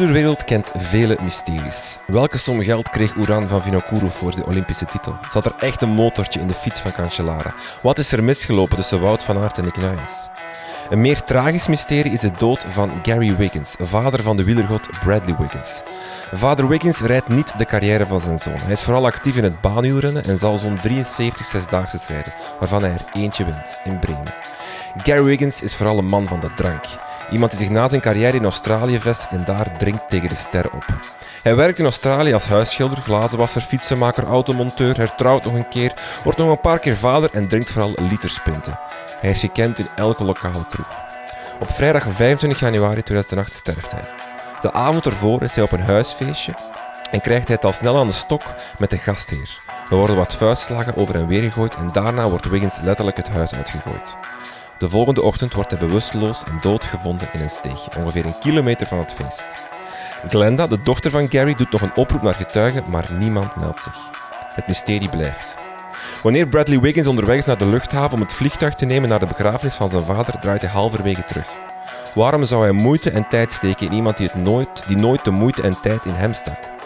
Wielerwereld kent vele mysteries. Welke som geld kreeg Uran van Vinokuru voor de Olympische titel? Zat er echt een motortje in de fiets van Cancellara? Wat is er misgelopen tussen Wout van Aert en Nick Nuyens? Een meer tragisch mysterie is de dood van Gary Wiggins, vader van de wielergod Bradley Wiggins. Vader Wiggins rijdt niet de carrière van zijn zoon. Hij is vooral actief in het baanwielrennen en zal zo'n 73 zesdaagse rijden, waarvan hij er eentje wint, in Bremen. Gary Wiggins is vooral een man van de drank. Iemand die zich na zijn carrière in Australië vestigt en daar drinkt tegen de ster op. Hij werkt in Australië als huisschilder, glazenwasser, fietsenmaker, automonteur, hertrouwt nog een keer, wordt nog een paar keer vader en drinkt vooral literspinten. Hij is gekend in elke lokale kroeg. Op vrijdag 25 januari 2008 sterft hij. De avond ervoor is hij op een huisfeestje en krijgt hij het al snel aan de stok met de gastheer. Er worden wat vuistslagen over en weer gegooid en daarna wordt Wiggins letterlijk het huis uitgegooid. De volgende ochtend wordt hij bewusteloos en dood gevonden in een steegje, ongeveer een kilometer van het feest. Glenda, de dochter van Gary, doet nog een oproep naar getuigen, maar niemand meldt zich. Het mysterie blijft. Wanneer Bradley Wiggins onderweg is naar de luchthaven om het vliegtuig te nemen naar de begrafenis van zijn vader, draait hij halverwege terug. Waarom zou hij moeite en tijd steken in iemand die, het nooit, die nooit de moeite en tijd in hem stak?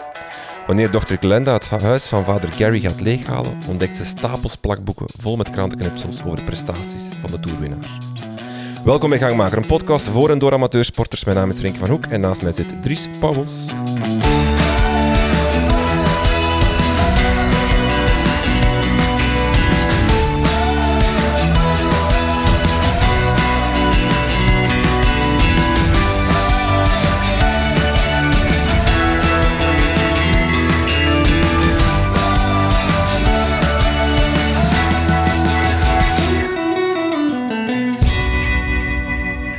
Wanneer dochter Glenda het huis van vader Gary gaat leeghalen, ontdekt ze stapels plakboeken vol met krantenknipsels over de prestaties van de toerwinnaar. Welkom bij Gangmaker, een podcast voor en door amateursporters. Mijn naam is Renke van Hoek en naast mij zit Dries Pauwels.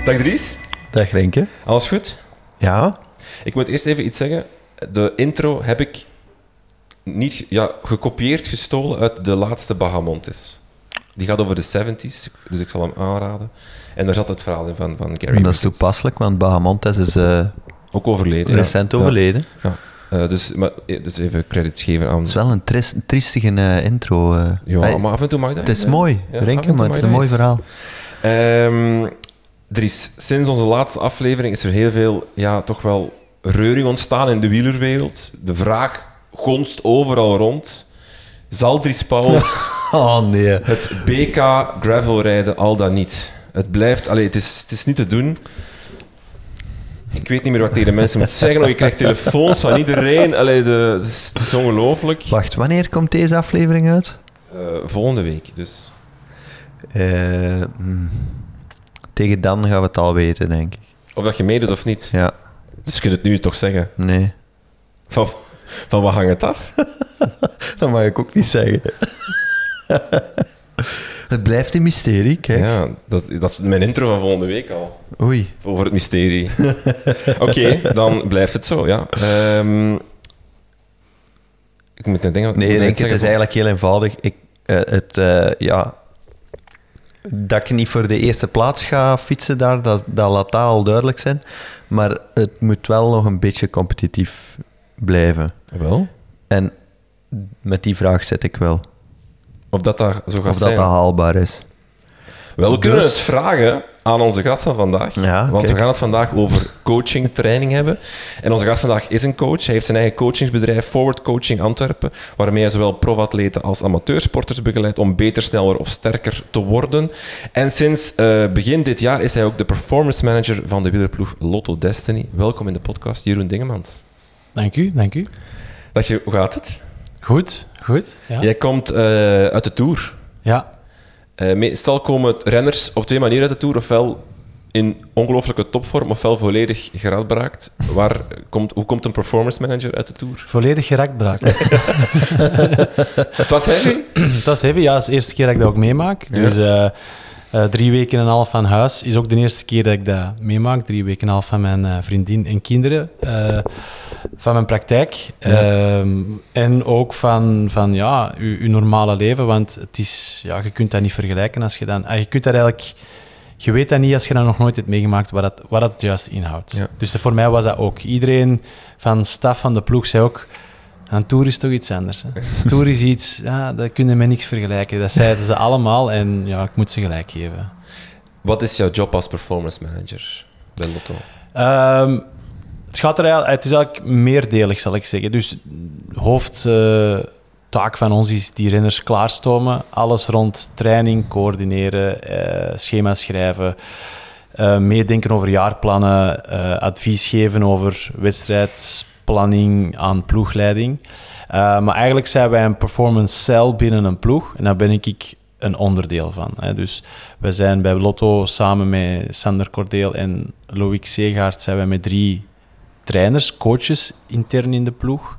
Dag Dries, Dag Renke. alles goed? Ja, Ik moet eerst even iets zeggen. De intro heb ik niet ja, gekopieerd, gestolen uit de laatste Bahamontes. Die gaat over de 70s, dus ik zal hem aanraden. En daar zat het verhaal in van, van Gary dat is toepasselijk, want Bahamontes is eh, Ook overleden. recent Ja. overleden. Ja. Eh, dus, maar, eh, dus even credits geven aan... Het is wel een tris- triestige intro. Ja, Hey, maar af en toe mag dat. het is mooi, Renke, maar het is een mooi verhaal. Ehm Dries, sinds onze laatste aflevering is er heel veel, ja, toch wel reuring ontstaan in de wielerwereld. De vraag gonst overal rond. Zal Dries Pauwels Oh nee. het BK gravel rijden al dan niet? Het blijft, allee, het, is, het is niet te doen. Ik weet niet meer wat tegen de mensen moet zeggen. Je krijgt telefoons van iedereen. Allee, de, het is, het is ongelooflijk. Wacht, wanneer komt deze aflevering uit? Eh, volgende week, dus. Eh, hmm. Tegen dan gaan we het al weten, denk ik. Of dat je meedoet of niet. Ja, Dus je kunt het nu toch zeggen. nee. Van, van wat hangt het af? Dat mag ik ook niet zeggen. het blijft een mysterie, kijk. Ja, dat, dat is mijn intro van volgende week al. Oei. Over het mysterie. Oké, dan blijft het zo, ja. Ehm, ik moet denken... ik Nee, moet Renke, het is eigenlijk heel eenvoudig. Ik, eh, het, eh, ja, dat ik niet voor de eerste plaats ga fietsen daar, dat, dat laat dat al duidelijk zijn. Maar het moet wel nog een beetje competitief blijven. Wel? En met die vraag zit ik wel. Of dat daar zo gaat Of dat zijn? dat haalbaar is. Wel, we kunnen Dus- het vragen aan onze gast van vandaag. Ja, want kijk. we gaan het vandaag over coaching, training hebben. En onze gast vandaag is een coach. Hij heeft zijn eigen coachingsbedrijf Forward Coaching Antwerpen, waarmee hij zowel profatleten als amateursporters begeleidt om beter, sneller of sterker te worden. En sinds eh, begin dit jaar is hij ook de performance manager van de wielerploeg Lotto Destiny. Welkom in de podcast, Jeroen Dingemans. Dank u, dank u. Dat je, hoe gaat het? Goed, goed. Ja. Jij komt eh, uit de Tour. ja. Eh, meestal komen renners op twee manieren uit de Tour. Ofwel in ongelooflijke topvorm, ofwel volledig geradbraakt. Waar komt, hoe komt een performance manager uit de Tour? Volledig gerakbraakt. Het was heavy. Het was heavy. Ja, het is de eerste keer dat ik dat ook meemaak. Ja. Dus eh, eh, drie weken en een half van huis is ook de eerste keer dat ik dat meemaak. Drie weken en een half van mijn eh, vriendin en kinderen. Van mijn praktijk. Ehm, en ook van, van ja, uw, uw normale leven. Want het is, ja, je kunt dat niet vergelijken als je dan... ah, je kunt dat eigenlijk... Je weet dat niet als je dat nog nooit hebt meegemaakt, wat dat, wat dat het juist inhoudt. Ja. Dus voor mij was dat ook. Iedereen van staf van de ploeg zei ook... Een tour is toch iets anders. Hè? Tour is iets, ja, dat kunnen met niks vergelijken. Dat zeiden ze allemaal en ja, ik moet ze gelijk geven. Wat is jouw job als performance manager bij Lotto? Ehm, het, gaat er het is eigenlijk meerdelig, zal ik zeggen. Dus hoofdtaak van ons is die renners klaarstomen. Alles rond training, coördineren, uh, schema's schrijven, uh, meedenken over jaarplannen, advies geven over wedstrijdplanning aan ploegleiding. maar eigenlijk zijn wij een performance cell binnen een ploeg. En daar ben ik een onderdeel van. Hè. Dus we zijn bij Lotto samen met Sander Cordeel en Loïc Segaard zijn wij met drie trainers, coaches intern in de ploeg.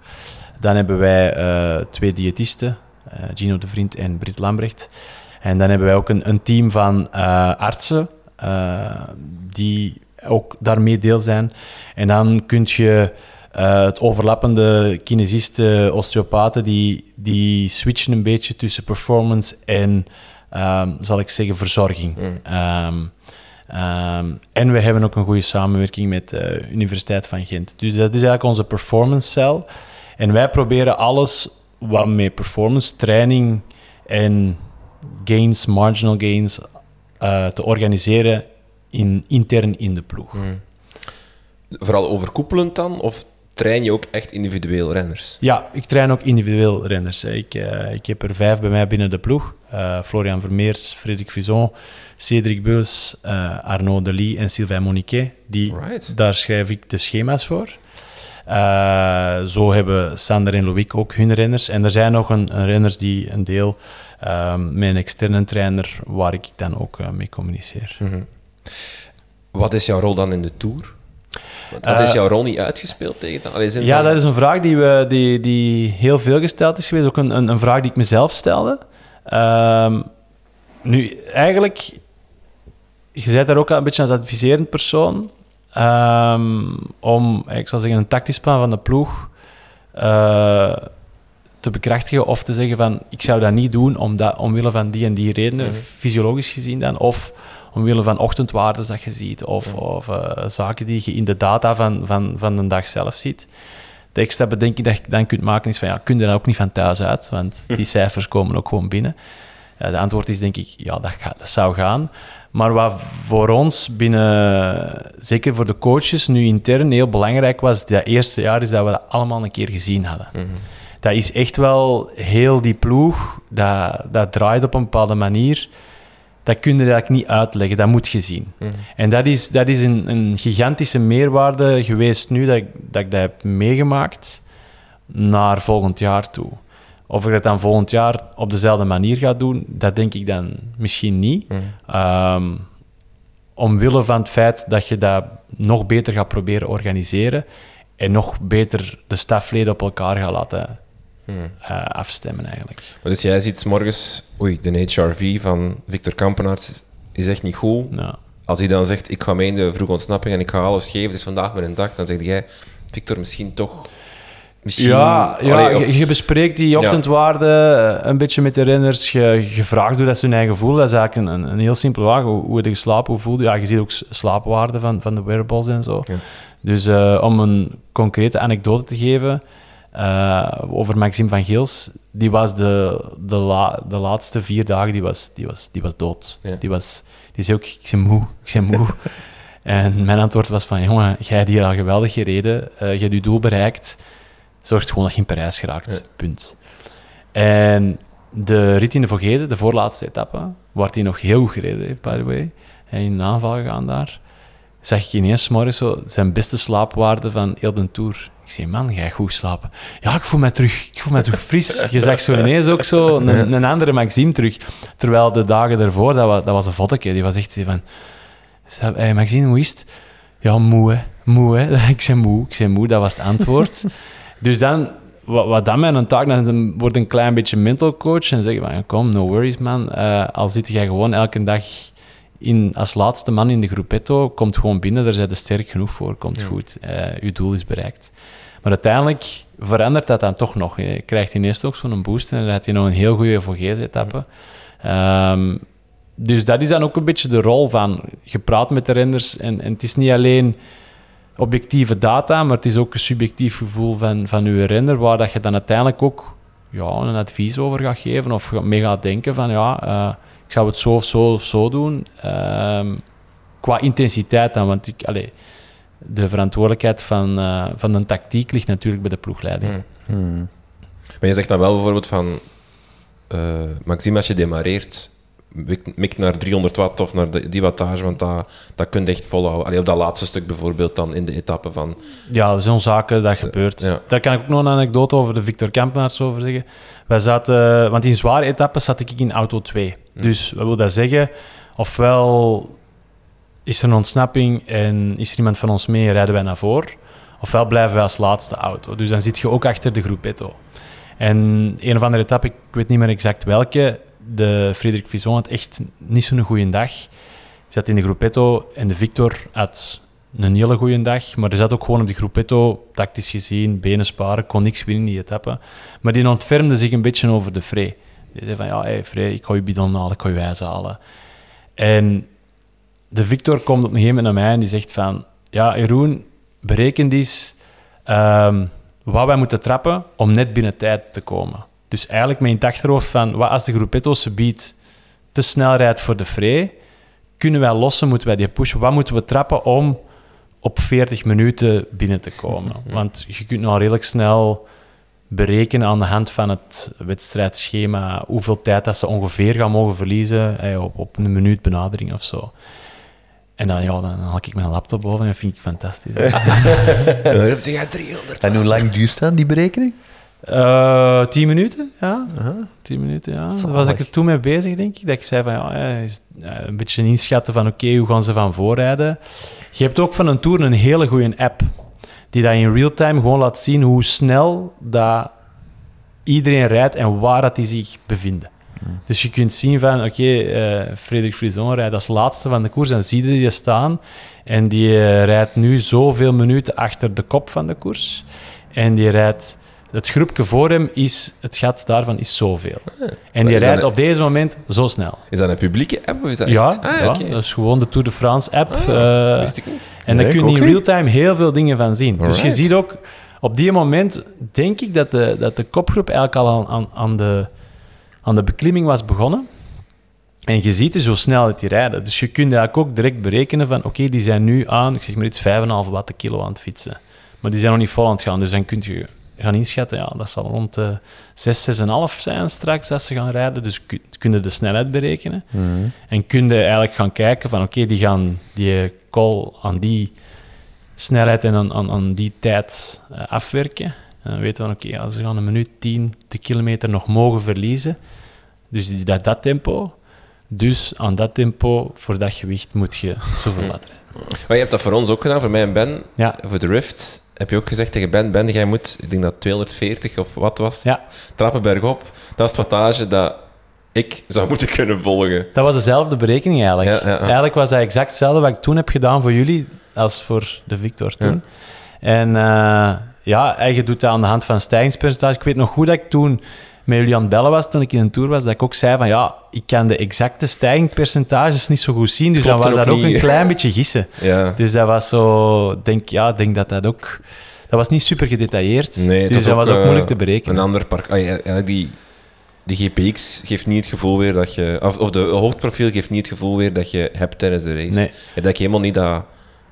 Dan hebben wij uh, twee diëtisten, uh, Gino de Vriend en Brit Lambrecht. En dan hebben wij ook een, een team van uh, artsen die ook daarmee deel zijn. En dan kun je het overlappende kinesisten, osteopaten, die, die switchen een beetje tussen performance en, um, zal ik zeggen, verzorging. Mm. Um, Um, en we hebben ook een goede samenwerking met de Universiteit van Gent. Dus dat is eigenlijk onze performance cell. En wij proberen alles wat met performance, training en gains, marginal gains, uh, te organiseren in, intern in de ploeg. Hmm. Vooral overkoepelend dan? Of train je ook echt individueel renners? Ja, ik train ook individueel renners. Ik, uh, ik heb er vijf bij mij binnen de ploeg. Uh, Florian Vermeers, Frederik Vison, Cédric Beus, uh, Arnaud Delis en Sylvain Moniquet. Die, Daar schrijf ik de schema's voor. Uh, zo hebben Sander en Loïc ook hun renners. En er zijn nog een, een renners die een deel um, met een externe trainer, waar ik dan ook uh, mee communiceer. Mm -hmm. Wat is jouw rol dan in de Tour? Wat is jouw rol niet uitgespeeld tegen dan? Ja, dat is een vraag die, we, die, die heel veel gesteld is geweest. Ook een, een, een vraag die ik mezelf stelde. Um, nu, eigenlijk je bent daar ook een beetje als adviserend persoon. Um, om, ik zal zeggen, een tactisch plan van de ploeg uh, te bekrachtigen of te zeggen van ik zou dat niet doen omdat, omwille van die en die redenen, mm -hmm. fysiologisch gezien dan, of omwille van ochtendwaardes dat je ziet, of, mm -hmm. of uh, zaken die je in de data van, van, van de dag zelf ziet. De extra bedenking dat je dan kunt maken is van ja, kun je dan ook niet van thuis uit, want die cijfers komen ook gewoon binnen. Uh, de antwoord is denk ik ja, dat, gaat, dat zou gaan. Maar wat voor ons binnen, zeker voor de coaches, nu intern heel belangrijk was, dat eerste jaar, is dat we dat allemaal een keer gezien hadden. Mhm. Dat is echt wel heel die ploeg, dat, dat draait op een bepaalde manier. Dat kun je eigenlijk niet uitleggen, dat moet je zien. Mhm. En dat is, dat is een, een, gigantische meerwaarde geweest nu dat ik, dat ik dat heb meegemaakt naar volgend jaar toe. Of ik dat dan volgend jaar op dezelfde manier ga doen, dat denk ik dan misschien niet. Mm. omwille van het feit dat je dat nog beter gaat proberen organiseren en nog beter de stafleden op elkaar gaat laten mm. uh, afstemmen eigenlijk. Maar dus jij ziet morgens, oei, de HRV van Victor Kampenaerts is echt niet goed. Ja. Als hij dan zegt, ik ga mee in de vroege ontsnapping en ik ga alles geven, is vandaag een dag, dan zeg jij, Victor, misschien toch ja, ja je, bespreekt die ochtendwaarde eh, een beetje met de renners. Je, je vraagt hoe dat ze hun eigen voelen. Dat is eigenlijk een, een heel simpele vraag. Hoe, hoe heb je geslapen? Hoe voelde je? Ja, je ziet ook slaapwaarden van, van de wearables en zo. Dus uh, om een concrete anekdote te geven uh, over Maxime van Geels. Die was de, de, la, de laatste vier dagen die was, die was, die was dood. Die, was, die zei ook, ik ben moe, ik ben moe. en mijn antwoord was van, jongen, jij hebt hier al geweldig gereden. Uh, je hebt je doel bereikt zorgt gewoon dat je in Parijs geraakt. Punt. En de rit in de Vogezen, de voorlaatste etappe, waar hij nog heel goed gereden heeft, by the way, en in een aanval gegaan daar, zag ik ineens morgens zo zijn beste slaapwaarde van heel de Tour. Ik zei, man, ga goed slapen? Ja, ik voel me terug, ik voel me terug fris. Je zag zo ineens ook zo een, een andere Maxime terug. Terwijl de dagen daarvoor, dat was, dat was een fotootje, die was echt van... Hey, Maxime, hoe is het? Ja, moe, hè. Moe, hè. Ik zei moe, ik zei moe, dat was het antwoord. Dus dan, wat, wat dan mijn taak, dan wordt een klein beetje mental coach en zeggen van, kom, no worries man, uh, al zit jij gewoon elke dag in, als laatste man in de groepetto, komt gewoon binnen, daar zijn er sterk genoeg voor, komt goed, uh, je doel is bereikt. Maar uiteindelijk verandert dat dan toch nog. Je krijgt ineens toch zo'n boost en dan heb je nog een heel goede VG's-etappe. Ehm, dus dat is dan ook een beetje de rol van, je praat met de renders en, en het is niet alleen objectieve data, maar het is ook een subjectief gevoel van, van uw renner, waar dat je dan uiteindelijk ook ja, een advies over gaat geven of mee gaat denken van ja, uh, ik zou het zo of zo of zo doen. Uh, qua intensiteit dan, want ik, allez, de verantwoordelijkheid van, eh, van de tactiek ligt natuurlijk bij de ploegleiding. Hmm. Hmm. Maar je zegt dan wel bijvoorbeeld van... eh, Maxime, als je demareert, mik- naar 300 watt of naar de- die wattage, want dat, dat kun je echt volhouden. Allee, op dat laatste stuk bijvoorbeeld dan in de etappe van... Ja, dat zijn zaken, dat gebeurt. ja. Daar kan ik ook nog een anekdote over de Victor Kampenaars over zeggen. Wij zaten, want in zware etappes zat ik in auto 2. Dus wat wil dat zeggen? Ofwel is er een ontsnapping en is er iemand van ons mee en rijden wij naar voren. Ofwel blijven wij als laatste auto. Dus dan zit je ook achter de groepetto. En een of andere etappe, ik weet niet meer exact welke, de Frederik Vison had echt niet zo'n goede dag. Hij zat in de groepetto en de Victor had een hele goede dag. Maar er zat ook gewoon op die groepetto, tactisch gezien, benen sparen, kon niks winnen in die etappe. Maar die ontfermde zich een beetje over de Frey. Die zei van, ja, hey, Frey, ik ga je bidon halen, ik ga je wijs halen. En de Victor komt op een gegeven moment naar mij en die zegt van... Ja, Jeroen, bereken eens ehm, wat wij moeten trappen om net binnen tijd te komen. Dus eigenlijk met in het achterhoofd van... Wat als de groepetto's biedt te snel rijdt voor de Frey, kunnen wij lossen, moeten wij die pushen? Wat moeten we trappen om op 40 minuten binnen te komen? Want je kunt nou redelijk snel berekenen aan de hand van het wedstrijdschema hoeveel tijd dat ze ongeveer gaan mogen verliezen op, op een minuut benadering of zo. En dan, ja, dan haal ik mijn laptop boven en dat vind ik fantastisch. Dan heb je 300 En hoe lang duurt dat, die berekening? Eh, tien minuten, ja. Aha. Tien minuten, ja. Daar was ik er toen mee bezig, denk ik. Dat ik zei van, ja, een beetje inschatten van, oké, hoe gaan ze van voorrijden? Je hebt ook van een Tour een hele goede app, die dat in real time gewoon laat zien hoe snel dat iedereen rijdt en waar dat die zich bevinden. Dus je kunt zien van, oké, eh, Frederik Frison rijdt als laatste van de koers, dan zie je die staan. En die eh, rijdt nu zoveel minuten achter de kop van de koers. En die rijdt, het groepje voor hem is, het gat daarvan is zoveel. En die dat rijdt een- op deze moment zo snel. Is dat een publieke app of is dat Ja, echt... Ah, ja, dat is gewoon de Tour de France app. Ah, eh, wist ik niet. en Nee, daar kun je in real-time heel veel dingen van zien. Dus je ziet ook, op die moment denk ik dat de, dat de kopgroep eigenlijk al aan, aan, aan, de, aan de beklimming was begonnen. En je ziet dus hoe snel het die rijden. Dus je kunt eigenlijk ook direct berekenen van, oké, die zijn nu aan, ik zeg maar iets, 5,5 watt de kilo aan het fietsen. Maar die zijn nog niet vol aan het gaan. Dus dan kun je gaan inschatten, ja, dat zal rond de 6, 6,5 zijn straks dat ze gaan rijden. Dus kun, kun je de snelheid berekenen. En kun je eigenlijk gaan kijken van, oké, die gaan die call aan die snelheid en aan, aan, aan die tijd eh, afwerken. En dan weten we, oké, ja, ze gaan een minuut 10 de kilometer nog mogen verliezen. Dus is dat dat tempo. Dus aan dat tempo, voor dat gewicht, moet je zoveel laten rijden. Maar je hebt dat voor ons ook gedaan, voor mij en Ben. Ja. Voor de Rift heb je ook gezegd tegen Ben, Ben, jij moet, ik denk dat 240 of wat was, Ja, trappen bergop. Dat is het wattage dat ik zou moeten kunnen volgen. dat was dezelfde berekening eigenlijk. Ja, ja, ja. Eigenlijk was dat exact hetzelfde wat ik toen heb gedaan voor jullie als voor de Victor toen. En eh, ja, je doet dat aan de hand van stijgingspercentage. Ik weet nog goed dat ik toen met jullie aan het bellen was, toen ik in een tour was, dat ik ook zei van ja, ik kan de exacte stijgingspercentages niet zo goed zien, dus dan was dat ook een klein beetje gissen. Ja. Dus dat was zo, denk, ja, denk dat dat ook... Dat was niet super gedetailleerd, Nee, dus dat was ook eh, moeilijk te berekenen. Een ander park. ah, ja, die, die GPX geeft niet het gevoel weer dat je. Of, of de hoogteprofiel geeft niet het gevoel weer dat je hebt tijdens de race. Nee. En dat je helemaal niet dat.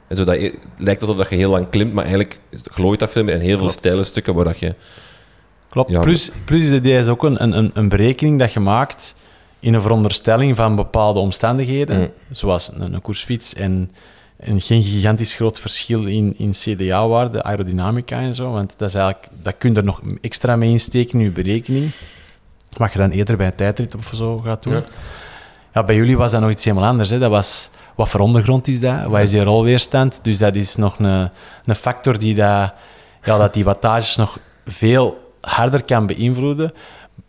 Zo dat het lijkt alsof dat je heel lang klimt, maar eigenlijk glooit dat veel meer en heel veel steile stukken waar dat je. Klopt. Ja, plus, plus is is ook een, een, een berekening dat je maakt in een veronderstelling van bepaalde omstandigheden, Mm. zoals een, een koersfiets en, en geen gigantisch groot verschil in, in CDA-waarde, aerodynamica en zo, want dat, is eigenlijk, dat kun je er nog extra mee insteken in je berekening, wat je dan eerder bij een tijdrit of zo gaat doen. Ja. Ja. bij jullie was dat nog iets helemaal anders. Hè. Dat was, wat voor ondergrond is dat? Wat is die rolweerstand? Dus dat is nog een, een factor die dat, ja, dat die wattages nog veel harder kan beïnvloeden.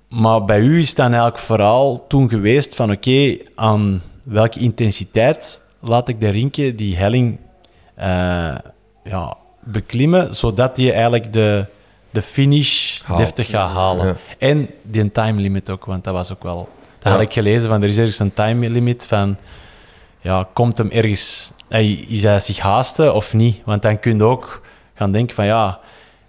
Maar bij u is dan eigenlijk vooral toen geweest van oké, aan welke intensiteit laat ik de rinke die helling eh, ja, beklimmen, zodat die eigenlijk de, de finish Haalt. deftig gaat halen. Ja. En die time limit ook, want dat was ook wel... Dat Ja. had ik gelezen, van er is ergens een time limit van... Ja, komt hem ergens... Is hij zich haasten of niet? Want dan kun je ook gaan denken van ja,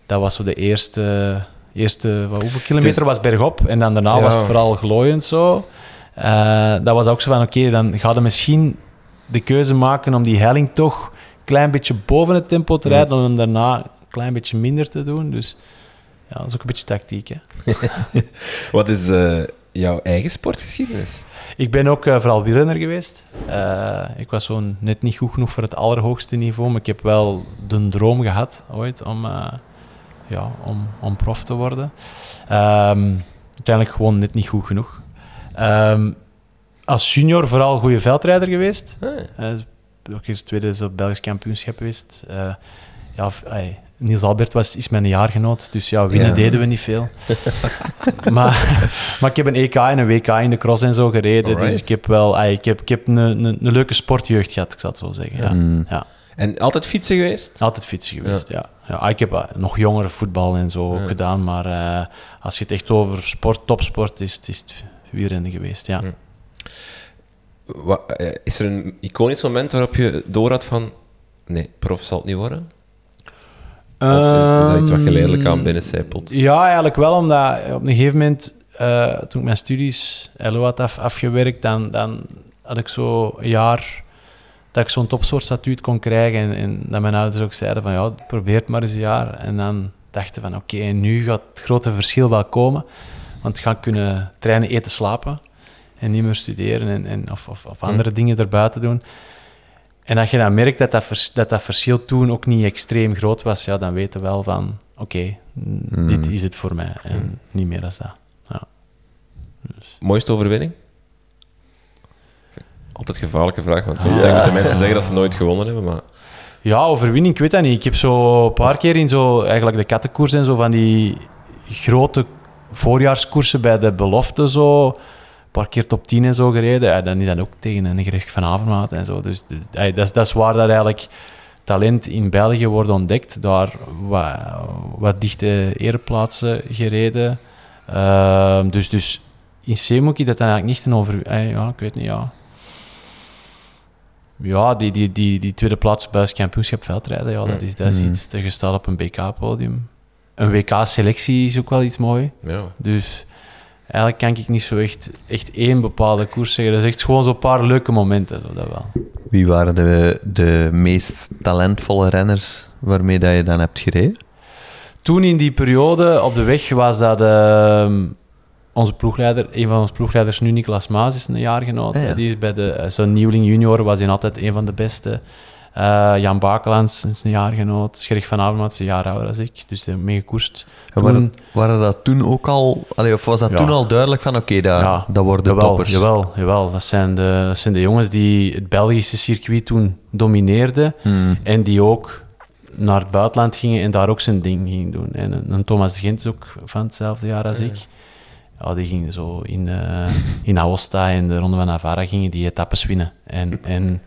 dat was zo de eerste... eerste wat, hoeveel kilometer was bergop? En dan daarna Ja. was het vooral glooiend zo. Eh, dat was ook zo van oké, dan ga je misschien de keuze maken om die helling toch klein beetje boven het tempo te rijden, om hem daarna een klein beetje minder te doen. Dus ja, dat is ook een beetje tactiek. Hè. Wat is eh, jouw eigen sportgeschiedenis? Ik ben ook eh, vooral wielrenner geweest. Eh, ik was zo net niet goed genoeg voor het allerhoogste niveau, maar ik heb wel de droom gehad ooit om, eh, ja, om, om prof te worden. Ehm, uiteindelijk gewoon net niet goed genoeg. Ehm, als junior vooral goede veldrijder geweest. Ah, Eh, ook hier tweede is op Belgisch kampioenschap geweest. Eh, ja, Niels Albert was, is mijn jaargenoot, dus ja, winnen Ja. deden we niet veel. maar, maar ik heb een EK en een WK in de cross en zo gereden, Alright. dus ik heb wel ik heb, ik heb een, een, een leuke sportjeugd gehad, ik zal het zo zeggen. Ja. Mm. Ja. En altijd fietsen geweest? Altijd fietsen geweest, ja. ja. Ah, ik heb eh, nog jongere voetbal en zo ook Ja. gedaan, maar eh, als je het echt over sport, topsport, is, het- is het wielrennen geweest, ja. Hm. Wa- eh, is er een iconisch moment waarop je door had van... Nee, prof zal het niet worden? Of is, is dat iets wat geleidelijk aan binnencijpelt? Ja, eigenlijk wel, omdat op een gegeven moment, toen ik mijn studies LO had af, afgewerkt, dan, dan had ik zo een jaar dat ik zo'n topsoortstatuut kon krijgen. En, en dat mijn ouders ook zeiden van, ja, probeer het maar eens een jaar. En dan dachten van, oké, nu gaat het grote verschil wel komen. Want ik ga kunnen trainen, eten, slapen. En niet meer studeren en, en, of, of, of andere dingen erbuiten doen. En als je dan merkt dat dat, vers- dat dat verschil toen ook niet extreem groot was, ja, dan weten we wel van, oké, mm, dit is het voor mij. En niet meer dan dat. Ja. Mooiste overwinning? Altijd een gevaarlijke vraag, want soms zeggen de mensen zeggen dat ze nooit gewonnen hebben, maar... Ja, overwinning, ik weet dat niet. Ik heb zo een paar keer in zo, eigenlijk de kattenkoers en zo van die grote voorjaarskoersen bij de belofte zo, een paar keer top 10 en zo gereden. Ja, dan is dat ook tegen een gerecht van Avermaat en zo. Dus, dus ey, dat, is, dat is waar dat eigenlijk talent in België wordt ontdekt. Daar wat, wat dichte ereplaatsen gereden. Ehm, dus, dus in C moet ik dat dan eigenlijk niet ten over... ey, ja, ik weet niet, ja. Ja, die, die, die, die tweede plaats Belgisch kampioenschap veldrijden, ja, dat is, dat is Mm. iets te gestaan op een BK-podium. Een WK-selectie is ook wel iets mooi. Ja. Dus eigenlijk kan ik niet zo echt, echt één bepaalde koers zeggen. Dat is echt gewoon zo'n paar leuke momenten, zo, dat wel. Wie waren de, de meest talentvolle renners waarmee dat je dan hebt gereden? Toen in die periode op de weg was dat ehm, onze ploegleider, een van onze ploegleiders nu, Nicolas Maas, is een jaargenoot. Ah, ja. Die is bij de, eh, zo'n nieuweling junior was hij altijd een van de beste. Eh, Jan Bakelands is een jaargenoot. Gerrit van Avermaat is een jaar ouder dan ik, dus hij heeft mee gekoerst. Ja, waren, waren dat toen ook al... Allee, of was dat Ja. toen al duidelijk van, oké, dat, Ja, dat worden jawel, toppers? Jawel, jawel. Dat, zijn de, dat zijn de jongens die het Belgische circuit toen domineerden. Hmm. En die ook naar het buitenland gingen en daar ook zijn ding gingen doen. En een, een Thomas Gent is ook van hetzelfde jaar als ik. Ja, die gingen zo in, eh in Aosta en de Ronde van Navarra gingen die etappes winnen. En, en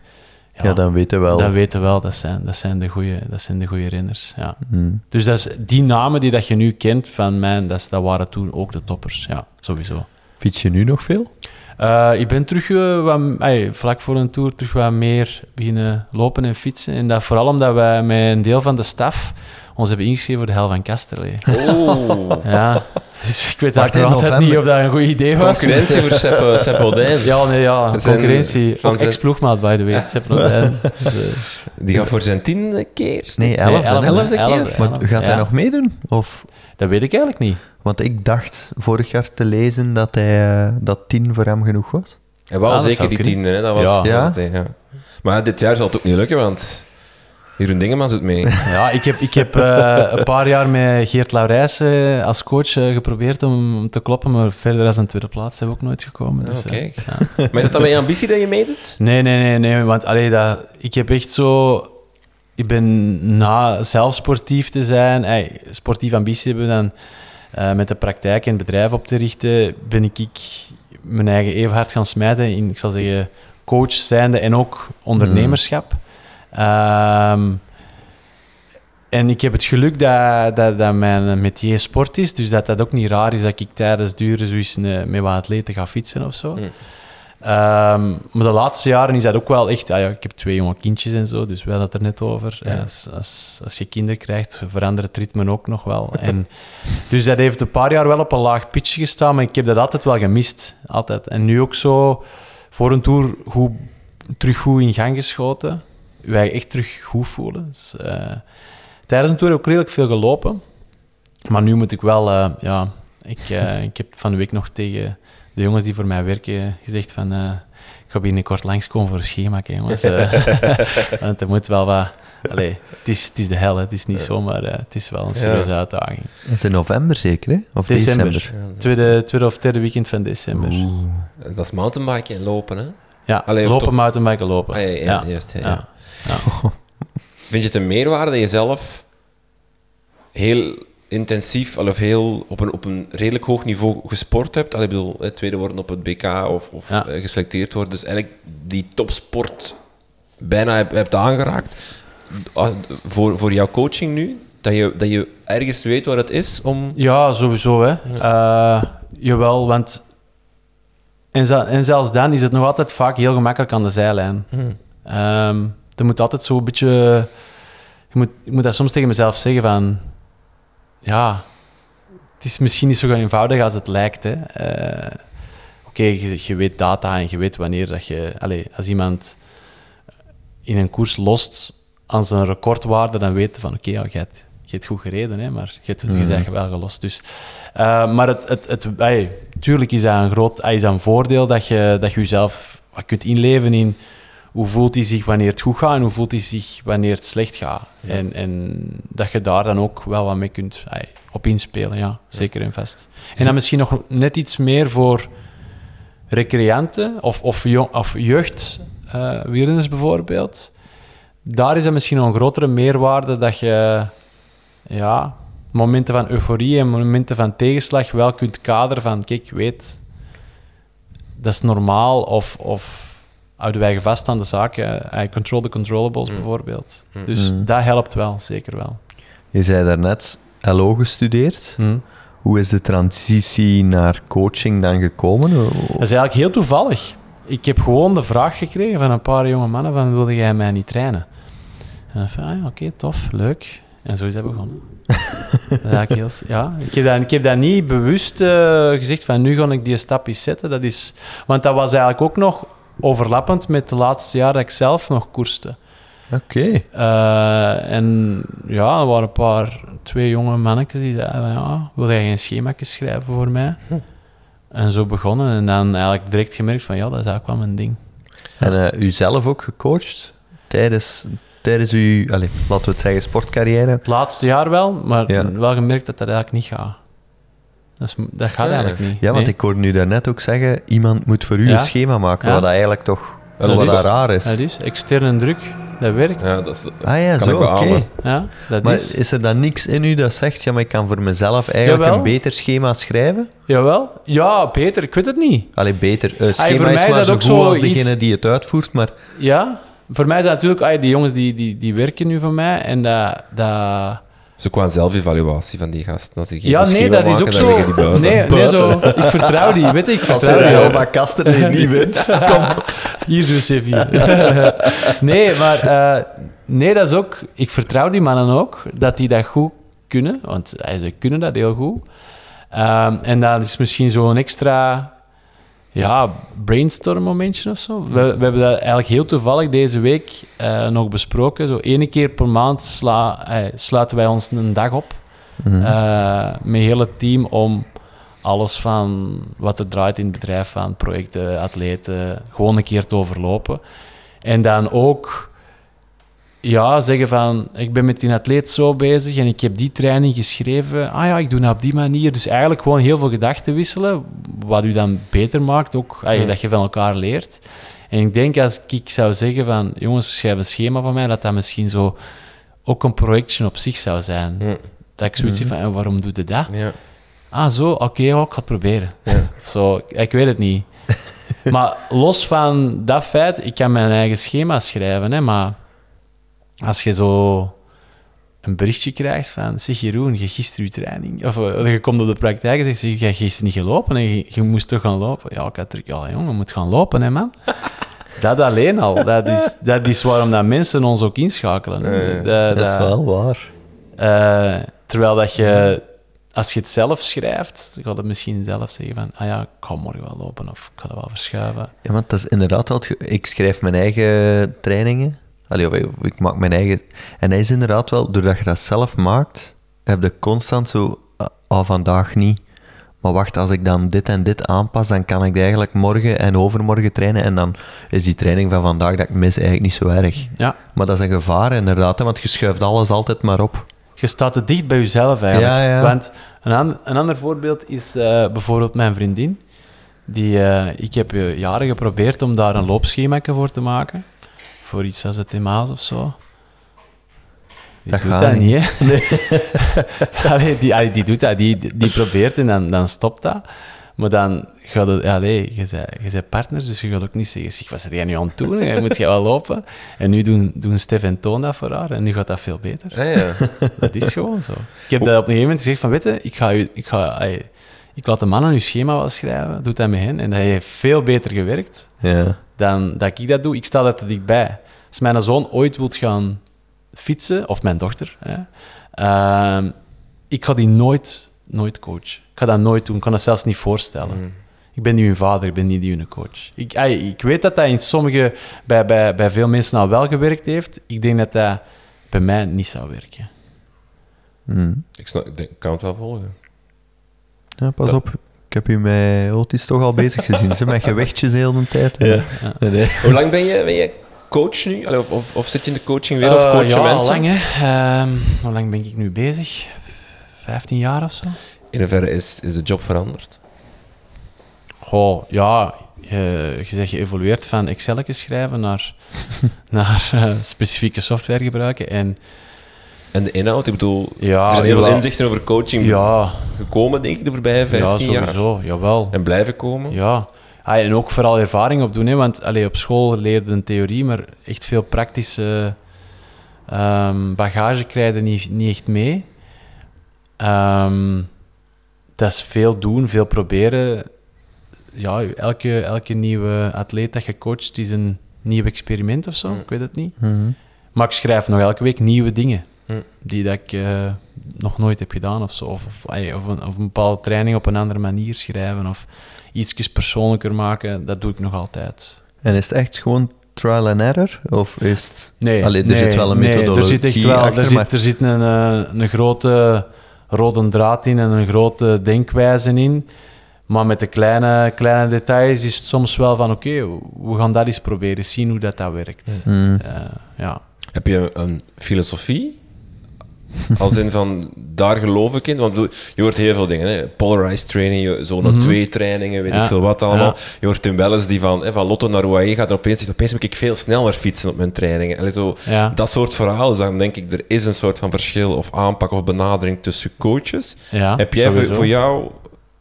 Ja, dan weten we wel. dat weten we wel, dat zijn, dat zijn de goede dat zijn de goede renners. Ja. Hmm. Dus dat is, die namen die dat je nu kent van mij, dat, is- dat waren toen ook de toppers. Ja, sowieso. Fiets je nu nog veel? Eh, ik ben terug eh, wat, vlak voor een tour terug wat meer beginnen lopen en fietsen. En dat vooral omdat wij met een deel van de staf ons hebben ingeschreven voor de hel van Kasterlee. Oh, Ja, dus ik weet eigenlijk altijd november. niet of dat een goed idee was. concurrentie voor Sepp, eh, Sepp Odijn. Ja, nee, ja, concurrentie. van Ook zijn- ex-ploegmaat, by the way. Sepp. Dus, eh, Die gaat voor zijn tiende keer. Nee, nee, elf. dan, hè? elfde keer? elf, Maar elf, gaat hij ja. nog meedoen? Of... Dat weet ik eigenlijk niet. Want ik dacht vorig jaar te lezen dat, hij, eh, dat tien voor hem genoeg was. En wel Ah, zeker die kunnen. tiende, hè. dat was... Ja. hij- ja. Maar dit jaar zal het ook niet lukken, want Jeroen Dingemans doet mee. Ja, ik heb, ik heb eh, een paar jaar met Geert Laurijs eh, als coach eh, geprobeerd om te kloppen, maar verder als een tweede plaats hebben we ook nooit gekomen. Dus, Oh, kijk. ja. Maar is dat dan met je ambitie dat je meedoet? Nee, nee, nee, nee. Want allee, dat, ik heb echt zo. Ik ben na zelf sportief te zijn, ey, sportief ambitie hebben, dan met de praktijk en het bedrijf op te richten, ben ik, ik mijn eigen even hard gaan smijten in, ik zal zeggen, coach zijnde en ook ondernemerschap. Ehm, en ik heb het geluk dat, dat, dat mijn métier sport is, dus dat dat ook niet raar is dat ik tijdens duren zoiets eh, met wat atleten ga fietsen of zo. Hm. Ehm, maar de laatste jaren is dat ook wel echt... ah ja, ik heb twee jonge kindjes en zo, dus we hadden het er net over. Ja. Als, als, als je kinderen krijgt, verandert het ritme ook nog wel. En, dus dat heeft een paar jaar wel op een laag pitch gestaan, maar ik heb dat altijd wel gemist. Altijd. En nu ook zo voor een tour goed, terug goed in gang geschoten. Je eigen echt terug goed voelen. Dus, eh, tijdens een tour heb ik redelijk veel gelopen. Maar nu moet ik wel, eh, ja, ik, eh, ik heb van de week nog tegen de jongens die voor mij werken gezegd van, eh, ik ga binnenkort langskomen voor een schema, hè, jongens. Eh, want er moet wel wat... Allee, het is, het is de hel, hè. het is niet zomaar, het is wel een serieuze uitdaging. Dat is in november zeker, hè? Of December. december? Ja, dat, Tweede, tweede of derde weekend van december. Oeh. dat is mountainbiken en lopen, hè? Ja, Allee, of lopen, toch- mountainbiken, lopen. Ah, ja, ja, ja. juist. Ja. Vind je het een meerwaarde dat je zelf heel intensief of heel op een, op een redelijk hoog niveau gesport hebt? Allee, ik bedoel, tweede worden op het BK of, of eh, geselecteerd worden. Dus eigenlijk die topsport bijna hebt, hebt aangeraakt. Ah, Voor, voor jouw coaching nu? Dat je, dat je ergens weet wat het is om... Ja, sowieso. Hè. Eh, jawel, want... En, ze- en zelfs dan is het nog altijd vaak heel gemakkelijk aan de zijlijn. Hmm. Ehm er moet altijd zo'n beetje... Je moet, ik moet dat soms tegen mezelf zeggen van... Ja, het is misschien niet zo eenvoudig als het lijkt. hè. Eh, Oké, je, je weet data en je weet wanneer dat je... Allez, als iemand in een koers lost aan zijn recordwaarde, dan weet je van... Oké, ja, je hebt, je hebt goed gereden, hè, maar je hebt je bent wel gelost. Dus, eh, maar het, het, het, ey, tuurlijk is dat een groot ey, is dat een voordeel dat je, dat je jezelf wat kunt inleven in hoe voelt hij zich wanneer het goed gaat en hoe voelt hij zich wanneer het slecht gaat. En, en dat je daar dan ook wel wat mee kunt op inspelen, ja, zeker en vast. En dan misschien nog net iets meer voor recreanten of, of, jong, of jeugd eh bijvoorbeeld. Daar is dat misschien nog een grotere meerwaarde dat je ja, momenten van euforie en momenten van tegenslag wel kunt kaderen van kijk, weet, dat is normaal of, of houden wij vast aan de zaken. I control the controllables Mm. bijvoorbeeld. Mm. Dus Mm. dat helpt wel, zeker wel. Je zei daarnet LO gestudeerd. Hoe is de transitie naar coaching dan gekomen? Dat is eigenlijk heel toevallig. Ik heb gewoon de vraag gekregen van een paar jonge mannen van wilde jij mij niet trainen? En ik van, ah ja, oké, tof, leuk. En zo is dat begonnen. dat heel, ja, ik, heb dat, ik heb dat niet bewust eh, gezegd van nu ga ik die stap eens zetten. Dat is, want dat was eigenlijk ook nog overlappend met de laatste jaar dat ik zelf nog koerste. Oké. Eh, en ja, er waren een paar, twee jonge mannetjes die zeiden ja, wil jij geen schema's schrijven voor mij? En zo begonnen en dan eigenlijk direct gemerkt van, ja, dat is eigenlijk wel mijn ding. En eh, u zelf ook gecoacht tijdens, tijdens uw, allez, laten we het zeggen, sportcarrière? Het laatste jaar wel, maar Ja. wel gemerkt dat dat eigenlijk niet gaat. Dat, is, dat gaat Ja, eigenlijk niet. Ja, want Nee. ik hoorde u daarnet ook zeggen, iemand moet voor u Ja. een schema maken, Ja. wat dat eigenlijk toch wat dat dat is- raar is. Ja, dus externe druk, dat werkt. Ja, dat is, Ah ja, zo, oké. Ja, dat Maar is. is er dan niks in u dat zegt, ja, maar ik kan voor mezelf eigenlijk Jawel. een beter schema schrijven? Jawel. Ja, Peter, ik weet het niet. Allee, beter. Uh, schema is is maar dat zo ook goed zo als iets- degene die het uitvoert, maar Ja, voor mij zijn natuurlijk ah, die jongens die, die, die werken nu voor mij en dat... dat zo qua zelfevaluatie van die gasten. Als die geen ja, nee, dat is ook zo. Nee, nee, zo. Ik vertrouw die, weet ik vertrouw die. Kaster die niet wint. Kom, hier zo'n CV. nee, maar eh, nee, dat is ook... Ik vertrouw die mannen ook, dat die dat goed kunnen, want ze kunnen dat heel goed. Ehm, en dat is misschien zo'n extra ja, brainstorm momentje of zo. We, we hebben dat eigenlijk heel toevallig deze week eh, nog besproken. Zo ene keer per maand sla, eh, sluiten wij ons een dag op eh, met heel het team om alles van wat er draait in het bedrijf, van projecten, atleten, gewoon een keer te overlopen. En dan ook ja, zeggen van, ik ben met die atleet zo bezig en ik heb die training geschreven. Ah ja, ik doe dat op die manier. Dus eigenlijk gewoon heel veel gedachten wisselen, wat u dan beter maakt, ook ah, Ja. dat je van elkaar leert. En ik denk als ik zou zeggen van, jongens, schrijf een schema van mij, dat dat misschien zo ook een projectje op zich zou zijn. Dat ik zoiets heb van, eh, waarom doe je dat? Ja. Ah, zo, oké, ik ga het proberen. Of zo, ik weet het niet. maar los van dat feit, ik kan mijn eigen schema schrijven, hè, maar als je zo een berichtje krijgt van, zeg Jeroen, je gisteren je training, of eh, je komt op de praktijk en zegt, zeg, je hebt gisteren niet gelopen en je, je moest toch gaan lopen. Ja, ik had er, ja jongen, je moet gaan lopen, hè man. Dat alleen al, dat is, dat is waarom dat mensen ons ook inschakelen. Dat- dat is wel waar. eh, terwijl dat je, als je het zelf schrijft, dan gaat het misschien zelf zeggen van, ah ja, ik ga morgen wel lopen of ik ga dat wel verschuiven. Ja, want dat is inderdaad Ik schrijf mijn eigen trainingen. Allee, of ik, ik maak mijn eigen... En hij is inderdaad wel, doordat je dat zelf maakt, heb je constant zo, ah, ah, vandaag niet. Maar wacht, als ik dan dit en dit aanpas, dan kan ik eigenlijk morgen en overmorgen trainen. En dan is die training van vandaag dat ik mis eigenlijk niet zo erg. Ja. Maar dat is een gevaar inderdaad, hè, want je schuift alles altijd maar op. Je staat te dicht bij jezelf eigenlijk. Ja, ja. Want een, an- een ander voorbeeld is eh, bijvoorbeeld mijn vriendin. Die, eh, ik heb eh, jaren geprobeerd om daar een loopschema voor te maken. Voor iets als het Maas of zo. Die Dat doet dat niet. niet, hè? Allee, die, allee, die doet dat, die, die probeert en dan, dan stopt dat. Maar dan gaat het... Ja, nee, je bent, je bent partners, dus je gaat ook niet zeggen... Zeg, wat zit jij nu aan het doen? Je moet jij wel lopen. En nu doen, doen Stef en Toon dat voor haar en nu gaat dat veel beter. Ah, ja. Dat is gewoon zo. Ik heb dat op een gegeven moment gezegd van, weet je, ik, ga ik, ga, ik laat de mannen uw schema wel schrijven, doe dat met hen. En dat heeft veel beter gewerkt Ja. Dan dat ik dat doe. Ik sta daar te dichtbij. Als mijn zoon ooit wilt gaan fietsen, of mijn dochter, hè, ehm, ik ga die nooit, nooit coachen. Ik ga dat nooit doen, ik kan dat zelfs niet voorstellen. Ik ben niet hun vader, ik ben niet hun coach. Ik, ik weet dat dat in sommige, bij, bij, bij veel mensen al wel gewerkt heeft. Ik denk dat dat bij mij niet zou werken. Hm. Ik, snap, ik denk, ik kan het wel volgen. Ja, pas op. Ik heb u met Otis toch al bezig gezien. Ze met gewichtjes de hele tijd. Ja. Nee, nee. Hoe lang ben je, ben je coach nu? Allee, of, of, of zit je in de coachingwereld of Eh, coach je ja, al mensen? lang hè. Ehm, hoe lang ben ik nu bezig? 15 jaar of zo? In hoeverre is, is de job veranderd? Goh, ja, je, je zegt geëvolueerd van Excel schrijven naar, naar eh, specifieke software gebruiken. En En de inhoud? Ik bedoel, Ja, er zijn heel veel inzichten over coaching ja, gekomen, denk ik, de voorbije ja 15 jaar. sowieso, jawel. En blijven komen. Ja. Ah, en ook vooral ervaring opdoen, hè, want allee, op school leerde een theorie, maar echt veel praktische ehm, bagage krijg je niet, niet echt mee. Ehm, dat is veel doen, veel proberen. Ja, elke, elke nieuwe atleet dat je coacht is een nieuw experiment of zo, Mm. ik weet het niet. Mhm. Maar ik schrijf nog elke week nieuwe dingen Mm. die dat ik eh, nog nooit heb gedaan of zo. Of, of, een, of een bepaalde training op een andere manier schrijven of iets persoonlijker maken. Dat doe ik nog altijd. En is het echt gewoon trial and error? Of is het... Nee, Allee, er nee, zit wel een nee, methodologie er zit echt wel, achter, er zit, maar- er zit een, eh, een grote rode draad in en een grote denkwijze in. Maar met de kleine, kleine details is het soms wel van oké, we gaan dat eens proberen, zien hoe dat, dat werkt. Mhm. Eh, ja. Heb je een filosofie? Als in van, daar geloof ik in. Want je hoort heel veel dingen. Hè? Polarized training, je- zone Mhm. 2 trainingen, weet Ja. ik veel wat allemaal. Ja. Je hoort Tim Welles die van, hè, van Lotto naar UAE gaat en opeens zegt, opeens moet ik veel sneller fietsen op mijn trainingen. Allee, zo, Ja. Dat soort verhalen. Dus dan denk ik, er is een soort van verschil of aanpak of benadering tussen coaches. Heb jij voor jou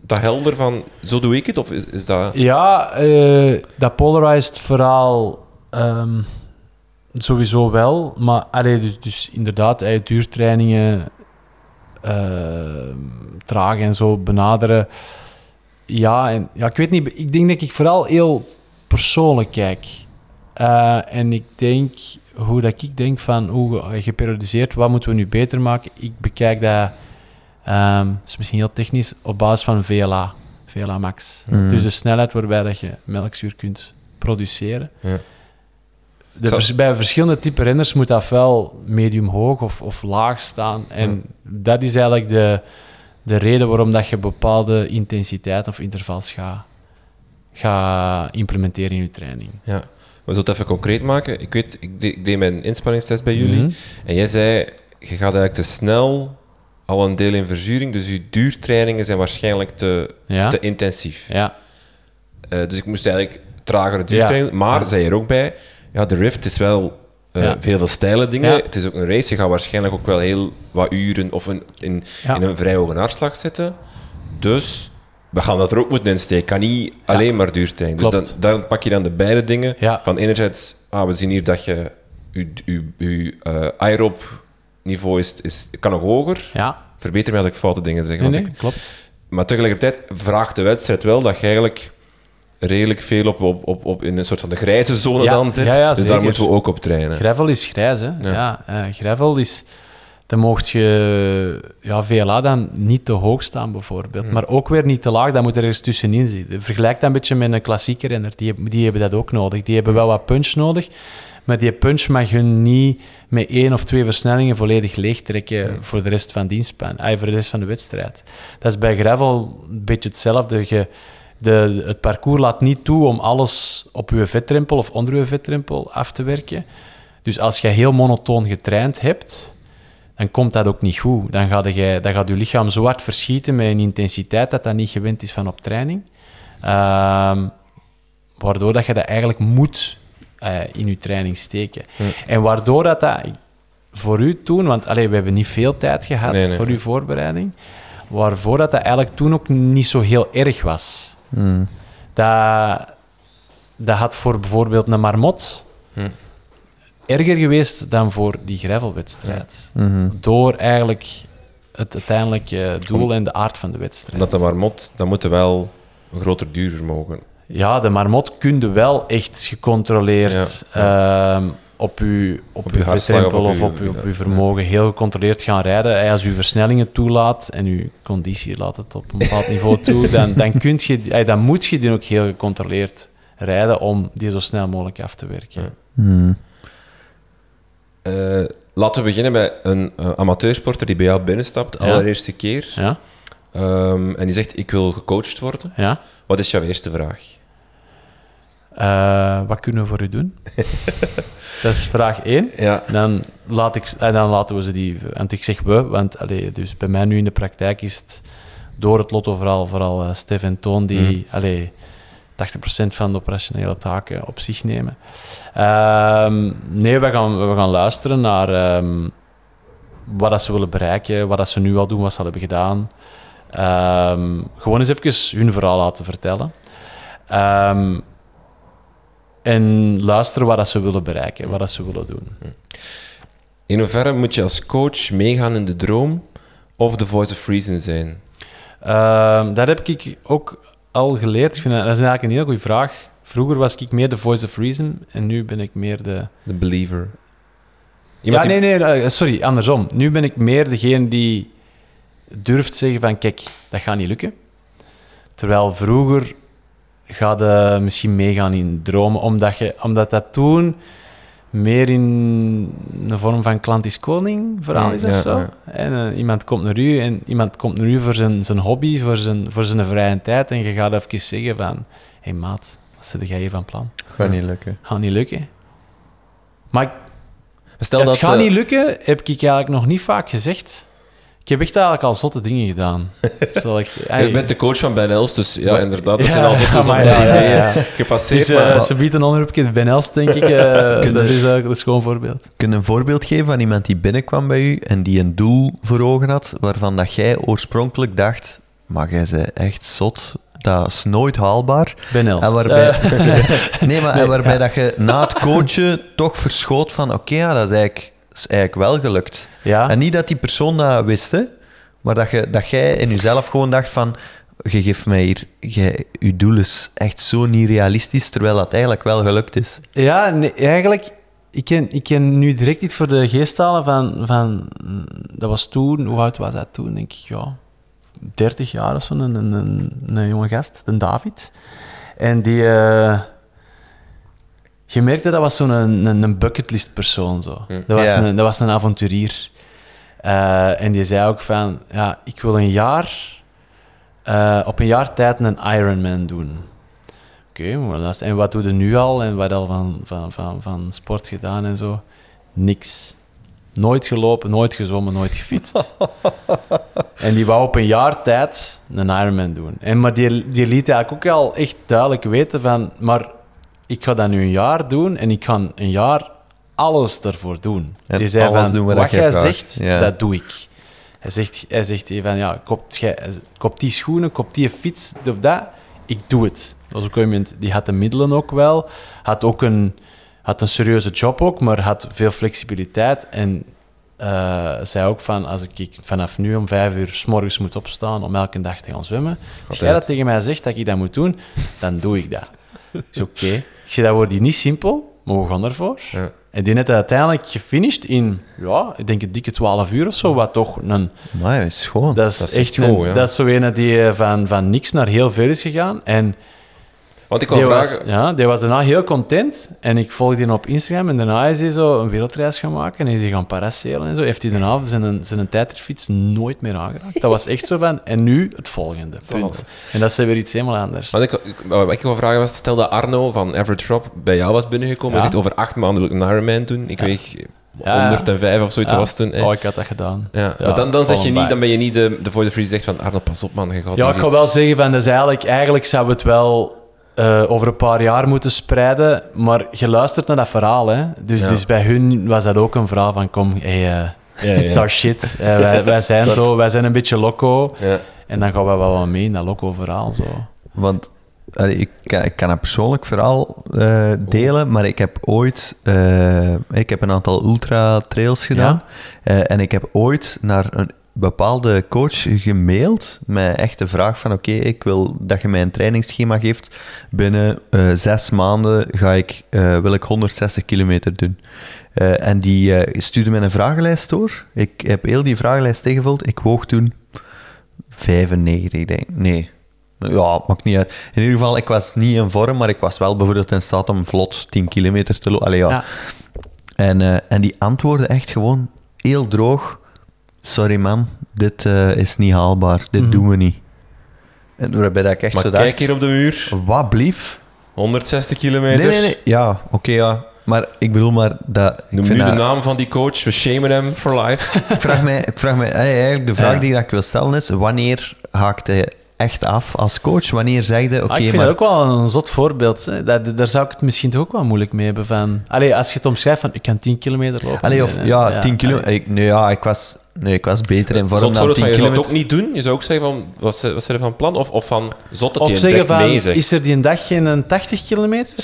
dat helder van, zo doe ik het? Of is, is dat... Ja, eh, dat polarized verhaal ehm, sowieso wel. Maar allee, dus, dus inderdaad, eh, duurtrainingen ehm, traag en zo benaderen. Ja, en, ja, ik weet niet. Ik denk dat ik vooral heel persoonlijk kijk. Eh, en ik denk, hoe dat ik denk van hoe geperiodiseerd, wat moeten we nu beter maken? Ik bekijk dat, ehm, is misschien heel technisch, op basis van VLA. VLA max. Mhm. Dus de snelheid waarbij dat je melkzuur kunt produceren. Ja. De Zo- vers- bij verschillende type renners moet dat wel medium hoog of, of laag staan. En dat is eigenlijk de, de reden waarom dat je bepaalde intensiteit of intervals gaat ga implementeren in je training. Ja. We zullen het even concreet maken. Ik weet, ik, de- ik deed mijn inspanningstest bij jullie. Mhm. En jij zei, je gaat eigenlijk te snel al een deel in verzuring, dus je duurtrainingen zijn waarschijnlijk te, Ja? te intensief. Ja. Eh, dus ik moest eigenlijk tragere duurtrainingen. Maar, zei je er ook bij, ja, de Rift is wel eh, Ja. veel, veel steile dingen. Ja. Het is ook een race. Je gaat waarschijnlijk ook wel heel wat uren of een, in, Ja. in een vrij hoge hartslag zitten. Dus we gaan dat er ook moeten insteken. kan niet alleen maar duurtraining. Dus dan, dan pak je dan de beide dingen. Van enerzijds, ah, we zien hier dat je je, je, je eh, aerob niveau is, is, kan nog hoger. Ja. Verbeter me als ik foute dingen zeg. Nee, want nee, ik- klopt. maar tegelijkertijd vraagt de wedstrijd wel dat je eigenlijk redelijk veel op, op, op, op in een soort van de grijze zone Ja, dan zit. ja, ja, dus daar moeten we ook op trainen. Gravel is grijs, hè? Ja. Eh, gravel is... dan mocht je ja, VLA dan niet te hoog staan, bijvoorbeeld. Maar ook weer niet te laag, dan moet er ergens tussenin zitten. Vergelijk dat een beetje met een klassieke renner. Die, hebben- die hebben dat ook nodig. Die hebben wel wat punch nodig, maar die punch mag hun niet met één of twee versnellingen volledig leegtrekken voor de rest van ah, voor de rest van de wedstrijd. Dat is bij gravel een beetje hetzelfde. Je, de, het parcours laat niet toe om alles op je vetrempel of onder je vetrempel af te werken. Dus als je heel monotoon getraind hebt, dan komt dat ook niet goed. Dan gaat, je, dan gaat je lichaam zo hard verschieten met een intensiteit dat dat niet gewend is van op training. Ehm, waardoor dat je dat eigenlijk moet eh, in je training steken. En waardoor dat, dat voor u toen, want allee, we hebben niet veel tijd gehad Nee, nee. voor uw voorbereiding, waarvoor dat, dat eigenlijk toen ook niet zo heel erg was. Hmm. Dat, dat had voor bijvoorbeeld een marmot Hm. erger geweest dan voor die gravelwedstrijd. Mhm. Door eigenlijk het uiteindelijke doel en de aard van de wedstrijd. Omdat de marmot, dat moet wel een groter duurvermogen. Ja, de marmot kun je wel echt gecontroleerd ehm, op uw, op Op uw hartslag of op uw- uw, op uw vermogen heel gecontroleerd gaan rijden. Hey, Als uw versnellingen toelaat en uw conditie laat het op een bepaald niveau toe, dan, dan, kunt je, hey, dan moet je die ook heel gecontroleerd rijden om die zo snel mogelijk af te werken. Hmm. Eh, laten we beginnen bij een eh, amateursporter die bij jou binnenstapt, de Ja. allereerste keer. Ja? Ehm, en die zegt, ik wil gecoacht worden. Ja? Wat is jouw eerste vraag? Eh, wat kunnen we voor u doen? Dat is vraag één. Ja. Dan, laat ik, en dan laten we ze die... Want ik zeg we, want allee, dus bij mij nu in de praktijk is het door het lotto vooral, vooral eh, Stef en Toon die allee, 80% van de operationele taken op zich nemen. Ehm, nee, we gaan, we gaan luisteren naar ehm, wat dat ze willen bereiken, wat dat ze nu al doen, wat ze al hebben gedaan. Ehm, gewoon eens even hun verhaal laten vertellen. Ehm, en luisteren wat dat ze willen bereiken, wat dat ze willen doen. In hoeverre moet je als coach meegaan in de droom of de voice of reason zijn? Ehm, dat heb ik ook al geleerd. Ik vind dat, dat is eigenlijk een heel goede vraag. Vroeger was ik meer de voice of reason en nu ben ik meer de... De believer. Ja, Iemand nee, nee, eh, sorry, andersom. Nu ben ik meer degene die durft zeggen van, kijk, dat gaat niet lukken. Terwijl vroeger gaat je misschien meegaan in dromen, omdat, je, omdat dat toen meer in een vorm van klant is koning verhaal is of ja, zo. ja. En eh, iemand komt naar u en iemand komt naar u voor zijn, zijn hobby, voor zijn, voor zijn vrije tijd en je gaat even zeggen van, hé hey, maat, wat zit jij hier van plan? Gaat niet lukken. Gaat niet lukken. Maar Stel het dat, gaat eh, niet lukken, heb ik eigenlijk nog niet vaak gezegd. Ik heb echt eigenlijk al zotte dingen gedaan. Zal ik. Je bent de coach van Ben Els, dus ja, inderdaad, dat Ja, zijn al zotte ja, zotte maar ja, ja, ideeën gepasseerd. Dus, eh, maar- ze biedt een onderwerpje Ben Els, denk ik. eh, Kun dat, je- is, eigenlijk een voorbeeld. Kun je een voorbeeld geven van iemand die binnenkwam bij u en die een doel voor ogen had, waarvan dat jij oorspronkelijk dacht, maar jij bent echt zot, dat is nooit haalbaar. Ben Els. En waarbij, Eh, nee, maar Nee, en waarbij ja. dat je na het coachen toch verschoot van, oké, ja, dat is eigenlijk, is eigenlijk wel gelukt. ja. En niet dat die persoon dat wist, hè, maar dat, je, dat jij in jezelf gewoon dacht van, je geeft mij hier, jij, je doel is echt zo niet realistisch, terwijl dat eigenlijk wel gelukt is. Ja, nee, eigenlijk... Ik ken, ik ken nu direct iets voor de geest halen van, van... Dat was toen... Hoe oud was dat toen? Denk ik, ja... 30 jaar of zo, een, een, een, een jonge gast, de David. En die... eh, je merkte dat was zo'n een, een, een bucketlist persoon. Zo. Hm. Dat, was Ja. een, dat was een avonturier. Eh, en die zei ook van... Ja, ik wil een jaar... eh, op een jaar tijd een Ironman doen. Oké, maar luister, en wat doe je nu al? En wat al van, van, van, van sport gedaan en zo? Niks. Nooit gelopen, nooit gezwommen, nooit gefietst. en die wou op een jaar tijd een Ironman doen. En, maar die, die liet eigenlijk ook al echt duidelijk weten van... Maar ik ga dat nu een jaar doen en ik ga een jaar alles ervoor doen. En die zei van, doen wat wat jij vraagt. zegt, Ja. dat doe ik. Hij zegt, hij zegt van, ja, koop, jij, koop die schoenen, koop die fiets, of dat. Ik doe het. Dat was ook iemand, die had de middelen ook wel. Had ook een, had een serieuze job ook, maar had veel flexibiliteit. En eh, zei ook van, als ik vanaf nu om vijf uur s morgens moet opstaan om elke dag te gaan zwemmen. Als jij dat tegen mij zegt dat ik dat moet doen, dan doe ik dat. Is oké. Ik zeg, dat wordt hier niet simpel, maar we gaan ervoor. Ja. En die net uiteindelijk gefinished in, ja, ik denk een dikke 12 uur of zo, wat toch een... Maar ja, is gewoon. Dat is, Dat is echt echt een, ja. dat is zo een die eh, van, van niks naar heel ver is gegaan. En Want ik wil die was, vragen... ja, die was daarna heel content. En ik volgde die op Instagram. En daarna is hij zo een wereldreis gaan maken. En is hij gaan paracelen en zo. Heeft hij daarna zijn, zijn tijdritfiets nooit meer aangeraakt. Dat was echt zo van... En nu het volgende, punt. En dat is weer iets helemaal anders. Want ik, wat ik wil vragen was, stel dat Arno van Average Drop bij jou was binnengekomen. Ja. Hij zegt, over acht maanden wil ik een Ironman doen. Ik weeg Ja. 105 of zoiets Ja. was toen. Oh, ik had dat gedaan. Ja, maar dan, dan, zeg je gewoon niet, dan ben je niet de, de voor de Free zegt van Arno, pas op man, je gaat Ja, ik ga iets- wel zeggen van, is eigenlijk, eigenlijk zouden we het wel eh, over een paar jaar moeten spreiden, maar je luistert naar dat verhaal, hè. Dus, Ja. dus bij hun was dat ook een verhaal van, kom, hey, Ja, it's our shit. Eh, wij, wij zijn Dat- zo, wij zijn een beetje loco. Ja. En dan gaan we wel wat mee in dat loco-verhaal, zo. Want allee, ik, kan, ik kan een persoonlijk verhaal delen, maar ik heb ooit... ik heb een aantal ultra-trails gedaan. Eh, en ik heb ooit naar een bepaalde coach gemaild met echt de vraag van oké, ik wil dat je mij een trainingsschema geeft. Binnen eh, zes maanden ga ik, eh, wil ik 160 kilometer doen. Eh, en die stuurde mij een vragenlijst door. Ik heb heel die vragenlijst ingevuld. Ik woog toen 95, denk ik. Nee. Ja, maakt niet uit. In ieder geval, ik was niet in vorm, maar ik was wel bijvoorbeeld in staat om vlot 10 kilometer te lopen. Ja. Ja. En, en die antwoorden echt gewoon heel droog. Sorry man, dit eh, is niet haalbaar. Dit Mhm. doen we niet. En waarbij dat ik echt Maar zo kijk dacht... hier op de muur, Wat blief? 160 kilometer. Nee, nee, nee. Ja, oké, ja. Maar ik bedoel maar dat... Ik, Noem vind nu de naam van die coach, we shamen hem for life. ik vraag mij, ik vraag mij eigenlijk de vraag Ja. die ik wil stellen is, wanneer haakt hij echt af als coach? Wanneer zeg je, oké, Ah, ik vind maar... dat ook wel een zot voorbeeld. Hè. Daar, daar zou ik het misschien toch ook wel moeilijk mee hebben. Van... Allee, als je het omschrijft van, ik kan 10 kilometer lopen. Allee, of, ja, nee. 10 kilometer... Ik, nee, ja, ik was, nee, ik was beter in vorm Zot dan voorbeeld 10 van, je zou het kilometer. ook niet doen. Je zou ook zeggen van, wat ze er van plan? Of, of van, zot dat Of je zeggen van, nee zegt. is er die een dag geen een 80 kilometer?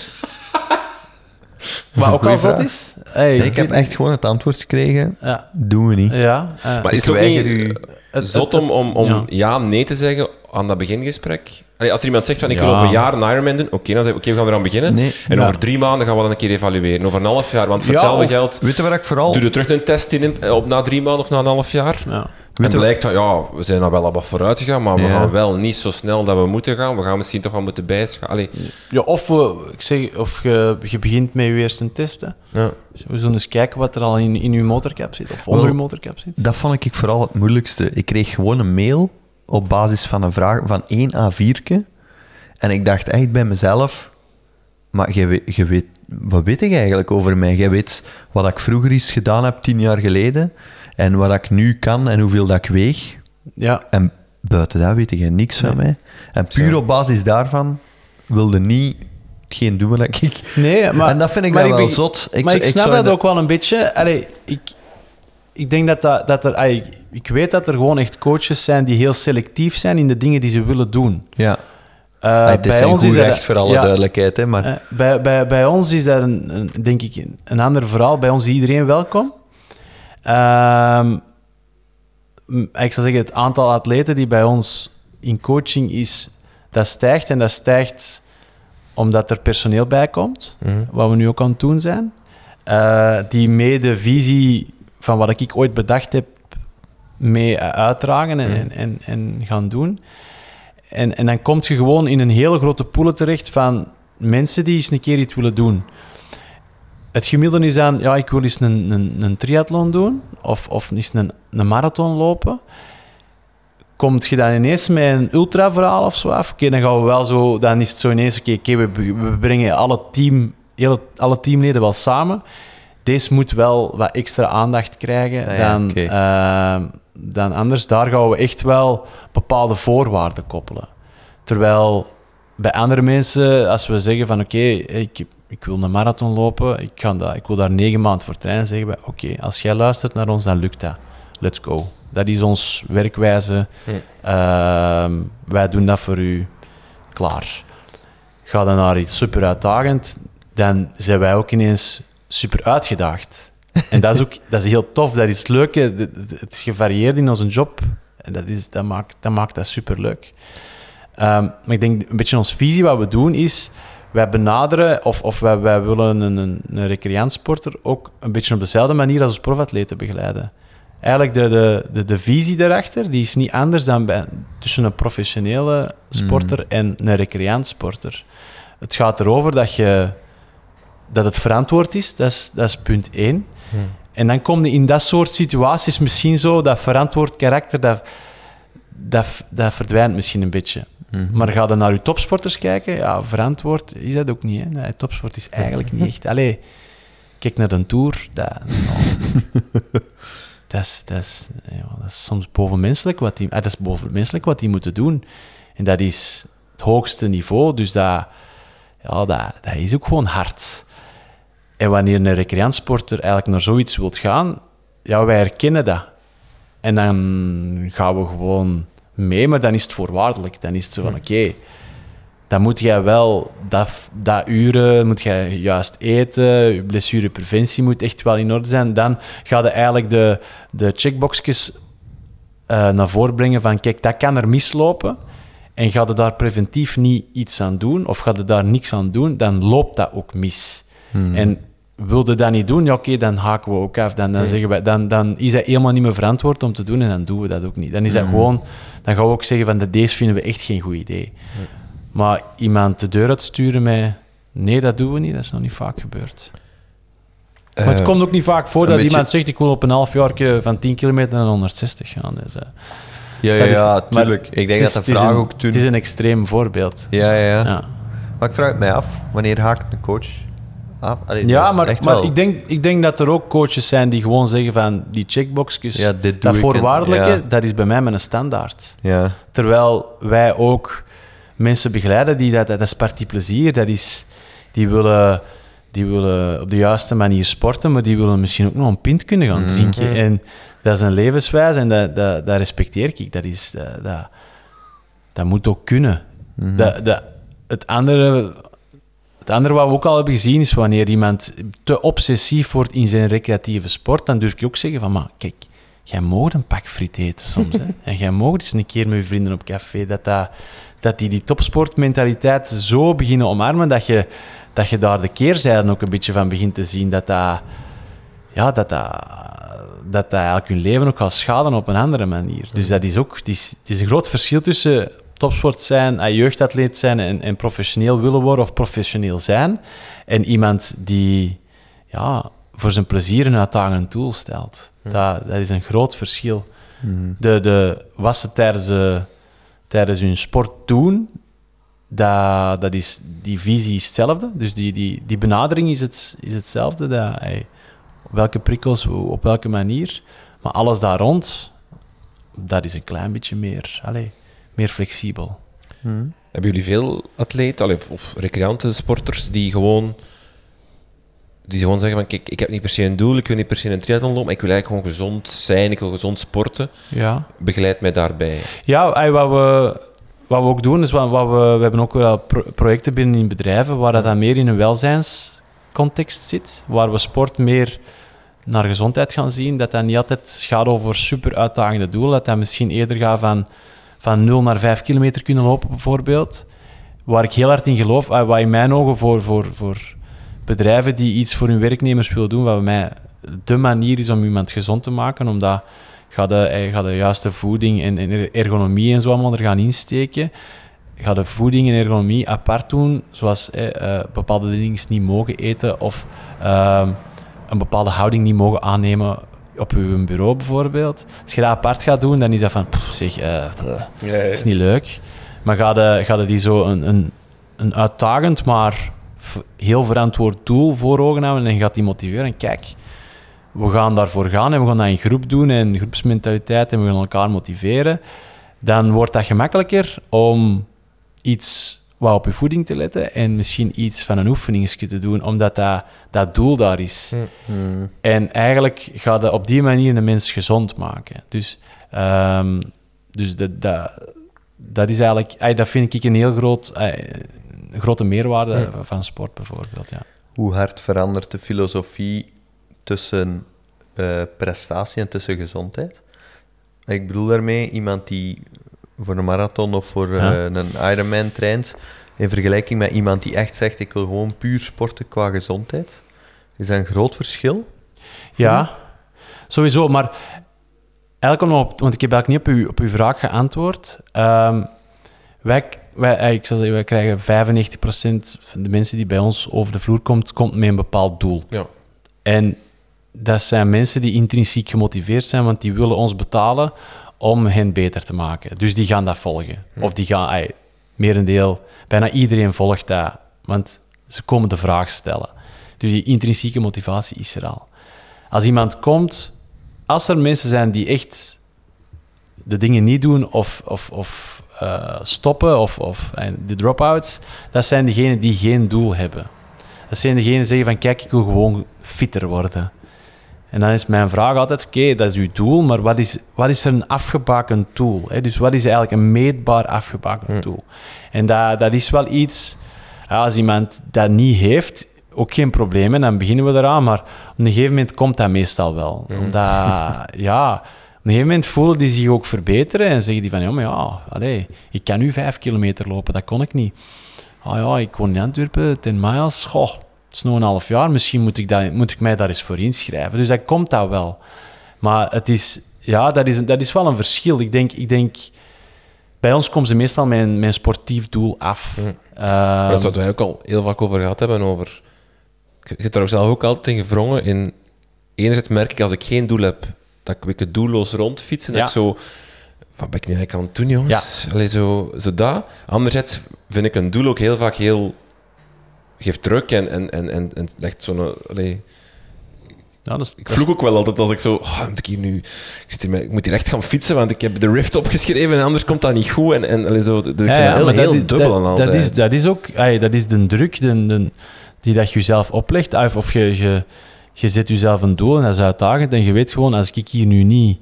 Wat een ook al vraag. is. Hey, Nee, ik heb echt gewoon het antwoord gekregen. Ja, Doen we niet. ja. eh, Maar Ik is het ook niet u- zot om, om, om ja. ja. nee te zeggen aan dat begingesprek? Allee, als er iemand zegt van, ik wil Ja. op een jaar een Ironman doen, oké, dan zeg ik, oké, we gaan eraan beginnen. Nee. En over drie maanden gaan we dan een keer evalueren. Over een half jaar, want voor Ja, hetzelfde of- geld... Weet je waar ik vooral... Doe je terug een test in, eh, op na drie maanden of na een half jaar? ja. En je- blijkt van, ja, we zijn al wel al wat vooruit gegaan, maar we Ja. gaan wel niet zo snel dat we moeten gaan. We gaan misschien toch wel moeten bijschalen. Ja, of, we, ik zeg, of je, je begint met je eerste test. Hè. ja. We zullen eens kijken wat er al in, in je motorcap zit. Of onder Wel, je motorcap zit. Dat vond ik vooral het moeilijkste. Ik kreeg gewoon een mail op basis van een vraag van 1 A4'tje. En ik dacht echt bij mezelf... Maar je weet, je weet, wat weet ik eigenlijk over mij? Jij weet wat ik vroeger eens gedaan heb, tien jaar geleden. En wat ik nu kan en hoeveel dat ik weeg. Ja, En buiten dat weet jij niks van mij. En puur Zo. op basis daarvan wilde niet hetgeen doen wat ik... nee, maar... en dat vind ik maar wel be- zot. maar ik snap dat de- ook wel een beetje. Allee, ik, ik denk dat, dat, dat er... ik weet dat er gewoon echt coaches zijn die heel selectief zijn in de dingen die ze willen doen. Ja, Eh, het is een goed dat- recht voor alle ja, duidelijkheid. Hè, maar eh, bij, bij, bij ons is dat, een, een- denk ik, een, ander verhaal. Bij ons is iedereen welkom. M- ik zou zeggen, het aantal atleten die bij ons in coaching is, dat stijgt. En dat stijgt omdat er personeel bij komt, Mhm. wat we nu ook aan het doen zijn. Eh, die mee de visie van wat ik ooit bedacht heb, mee eh, uitdragen en, Mhm. en, en, en gaan doen. En, en dan kom je gewoon in een hele grote pool terecht van mensen die eens een keer iets willen doen. Het gemiddelde is dan, ja, ik wil eens een, een, een triathlon doen of, of eens een, een marathon lopen. Komt je dan ineens met een ultraverhaal of zo af? Oké, dan gaan we wel zo, dan is het zo ineens, oké, oké, we, we brengen alle, team, hele, alle teamleden wel samen. Deze moet wel wat extra aandacht krijgen Ah ja, dan, oké. eh, dan anders. Daar gaan we echt wel bepaalde voorwaarden koppelen. Terwijl bij andere mensen, als we zeggen van oké, ik, ik wil een marathon lopen, ik, ga dat, ik wil daar negen maanden voor trainen, zeggen we oké, als jij luistert naar ons, dan lukt dat. Let's go. Dat is ons werkwijze. Hm. Ehm, wij doen dat voor u. Klaar. Ga dan naar iets super uitdagend, dan zijn wij ook ineens super uitgedaagd. En dat is ook dat is heel tof, dat is het leuke. Het, het gevarieerd in onze job. En dat, is, dat, maakt, dat maakt dat super leuk. maar ik denk een beetje onze visie, wat we doen, is wij benaderen, of, of wij, wij willen een, een, een recreantsporter ook een beetje op dezelfde manier als ons profatleten begeleiden. Eigenlijk de, de, de, de visie daarachter, die is niet anders dan bij, tussen een professionele sporter en een recreantsporter. Het gaat erover dat, je, dat het verantwoord is, dat is, dat is punt één. En dan kom je in dat soort situaties misschien zo, dat verantwoord karakter, dat, dat, dat verdwijnt misschien een beetje. Maar ga je naar je topsporters kijken, ja, verantwoord is dat ook niet. Hè. Nee, topsport is eigenlijk niet echt. Allee, kijk naar de Tour, dat, dat, is, dat, is, dat is soms bovenmenselijk wat die, ah, dat is bovenmenselijk wat die moeten doen. En dat is het hoogste niveau, dus dat, ja, dat, dat is ook gewoon hard. En wanneer een recreantsporter eigenlijk naar zoiets wilt gaan, ja, wij herkennen dat. En dan gaan we gewoon mee, maar dan is het voorwaardelijk. Dan is het zo van, oké, dan moet jij wel dat, dat uren, moet jij juist eten, je blessurepreventie moet echt wel in orde zijn. Dan ga je eigenlijk de, de checkboxjes eh, naar voren brengen van, kijk, dat kan er mislopen. En ga je daar preventief niet iets aan doen, of ga je daar niks aan doen, dan loopt dat ook mis. En wilde dat niet doen, ja oké, dan haken we ook af. Dan, dan, zeggen wij, dan, dan is dat helemaal niet meer verantwoord om te doen en dan doen we dat ook niet. Dan is dat gewoon, dan gaan we ook zeggen van de deze vinden we echt geen goed idee. Maar iemand de deur uitsturen met nee, dat doen we niet, dat is nog niet vaak gebeurd. maar het Eh, komt ook niet vaak voor dat beetje- iemand zegt ik wil op een half jaar van 10 kilometer naar 160 gaan. Dus, eh, Ja, ja, is- ja, tuurlijk. Ik denk is- dat de vraag een- ook toen... Het is een extreem voorbeeld. Ja, ja, ja. Ja. Maar ik vraag het mij af, wanneer haakt een coach? Allee, dat Ja, maar, echt maar wel- ik, denk, ik denk dat er ook coaches zijn die gewoon zeggen van die checkboxjes, Ja, dat en- voorwaardelijke, ja. dat is bij mij mijn standaard. Ja. Terwijl wij ook mensen begeleiden die dat, dat is partie plezier, dat is, die willen, die willen op de juiste manier sporten, maar die willen misschien ook nog een pint kunnen gaan drinken. En dat is een levenswijze en dat, dat, dat respecteer ik. Dat, is, dat, dat, dat moet ook kunnen. Dat, dat, het, andere, het andere wat we ook al hebben gezien is wanneer iemand te obsessief wordt in zijn recreatieve sport, dan durf ik ook zeggen van, maar kijk, jij mag een pak friet eten soms. Hè? En jij mag eens een keer met je vrienden op café. Dat, dat, dat die die topsportmentaliteit zo beginnen omarmen, dat je, dat je daar de keerzijde ook een beetje van begint te zien. Dat dat, ja, dat, dat, dat, dat eigenlijk hun leven ook gaat schaden op een andere manier. Dus dat is ook het is, het is een groot verschil tussen topsport zijn, eh, jeugdatleet zijn en, en professioneel willen worden of professioneel zijn. En iemand die ja, voor zijn plezier een uitdagend doel stelt. Dat, dat is een groot verschil. De, de, wat ze tijdens, de, tijdens hun sport doen, dat, dat is, die visie is hetzelfde. Dus die, die, die benadering is, het, is hetzelfde. Dat, hey, welke prikkels, op welke manier. Maar alles daar rond, dat is een klein beetje meer, allez, meer flexibel. Hebben jullie veel atleten of, of recreante sporters die gewoon, die gewoon zeggen van kijk, ik heb niet per se een doel, ik wil niet per se een triathlon lopen, maar ik wil eigenlijk gewoon gezond zijn, ik wil gezond sporten. Ja. Begeleid mij daarbij. Ja, wat, we, wat we ook doen, is wat, wat we, we hebben ook wel pro- projecten binnen in bedrijven waar dat dan meer in een welzijnscontext zit, waar we sport meer naar gezondheid gaan zien, dat dat niet altijd gaat over super uitdagende doelen, dat dat misschien eerder gaat van, van 0 naar 5 kilometer kunnen lopen bijvoorbeeld. Waar ik heel hard in geloof, eh, wat in mijn ogen voor, voor, voor bedrijven die iets voor hun werknemers willen doen, wat bij mij de manier is om iemand gezond te maken, omdat ga de, eh, ga de juiste voeding en, en ergonomie en zo allemaal er gaan insteken. Ga de voeding en ergonomie apart doen, zoals eh, eh, bepaalde dingen niet mogen eten of ehm, een bepaalde houding niet mogen aannemen op uw bureau bijvoorbeeld. Als je dat apart gaat doen, dan is dat van, pff, zeg, eh, dat is niet leuk. Maar ga de, ga die zo een, een, een uitdagend, maar heel verantwoord doel voor ogen houden en gaat die motiveren. En kijk, we gaan daarvoor gaan en we gaan dat in groep doen en groepsmentaliteit en we gaan elkaar motiveren. Dan wordt dat gemakkelijker om iets wat op je voeding te letten en misschien iets van een oefeningsje te doen, omdat dat, dat doel daar is. En eigenlijk gaat dat op die manier de mens gezond maken. Dus, ehm, dus dat, dat, dat is eigenlijk, dat vind ik een heel groot, een grote meerwaarde van sport bijvoorbeeld. Ja. Hoe hard verandert de filosofie tussen eh, prestatie en tussen gezondheid? Ik bedoel daarmee iemand die voor een marathon of voor Ja. eh, een Ironman traint, in vergelijking met iemand die echt zegt, ik wil gewoon puur sporten qua gezondheid? Is dat een groot verschil? Ja, sowieso. Maar eigenlijk op, want ik heb eigenlijk niet op uw, op uw vraag geantwoord. Ehm, wij, wij, eh, ik zal zeggen, wij krijgen 95% van de mensen die bij ons over de vloer komt, komt met een bepaald doel. Ja. En dat zijn mensen die intrinsiek gemotiveerd zijn, want die willen ons betalen om hen beter te maken. Dus die gaan dat volgen. Of die gaan, ay, merendeel, bijna iedereen volgt dat, want ze komen de vraag stellen. Dus die intrinsieke motivatie is er al. Als iemand komt, als er mensen zijn die echt de dingen niet doen of, of, of eh, stoppen of, of en de drop-outs, dat zijn degenen die geen doel hebben. Dat zijn degenen die zeggen van kijk, ik wil gewoon fitter worden. En dan is mijn vraag altijd, oké, dat is uw doel, maar wat is, wat is er een afgebakend doel? Hè? Dus wat is eigenlijk een meetbaar afgebakend doel? En dat, dat is wel iets, als iemand dat niet heeft, ook geen probleem, en dan beginnen we eraan, maar op een gegeven moment komt dat meestal wel. Omdat, ja, op een gegeven moment voelen die zich ook verbeteren en zeggen die van, ja, maar ja, allee, ik kan nu vijf kilometer lopen, dat kon ik niet. Ah ja, ik woon in Antwerpen, 10 miles, goh, is nog een half jaar, misschien moet ik, dat, moet ik mij daar eens voor inschrijven. Dus dat komt dat wel. Maar het is, ja, dat is, dat is wel een verschil. Ik denk, ik denk bij ons komen ze meestal een, met een sportief doel af. Dat is wat wij ook al heel vaak over gehad hebben. Over... Ik zit er ook zelf ook altijd in gevrongen. In... Enerzijds merk ik als ik geen doel heb, dat ik het doelloos rondfiets. En dat Ja. ik zo... Wat ben ik nu eigenlijk aan het doen, jongens? Allee, zo, zo dat. Anderzijds vind ik een doel ook heel vaak heel... Geeft druk en, en, en, en, en legt zo'n... ja, is, ik vloek ook wel altijd als ik zo... Oh, moet ik, hier nu, ik, zit hier met- ik moet hier echt gaan fietsen, want ik heb de Rift opgeschreven en anders komt dat niet goed. En, en allee, zo, vind dat heel, heel dubbel dat, altijd. Dat is, dat is ook ay, dat is de druk de, de- die dat je jezelf oplegt. Of, of je, je, je zet jezelf een doel en dat is uitdagend. En je weet gewoon, als ik hier nu niet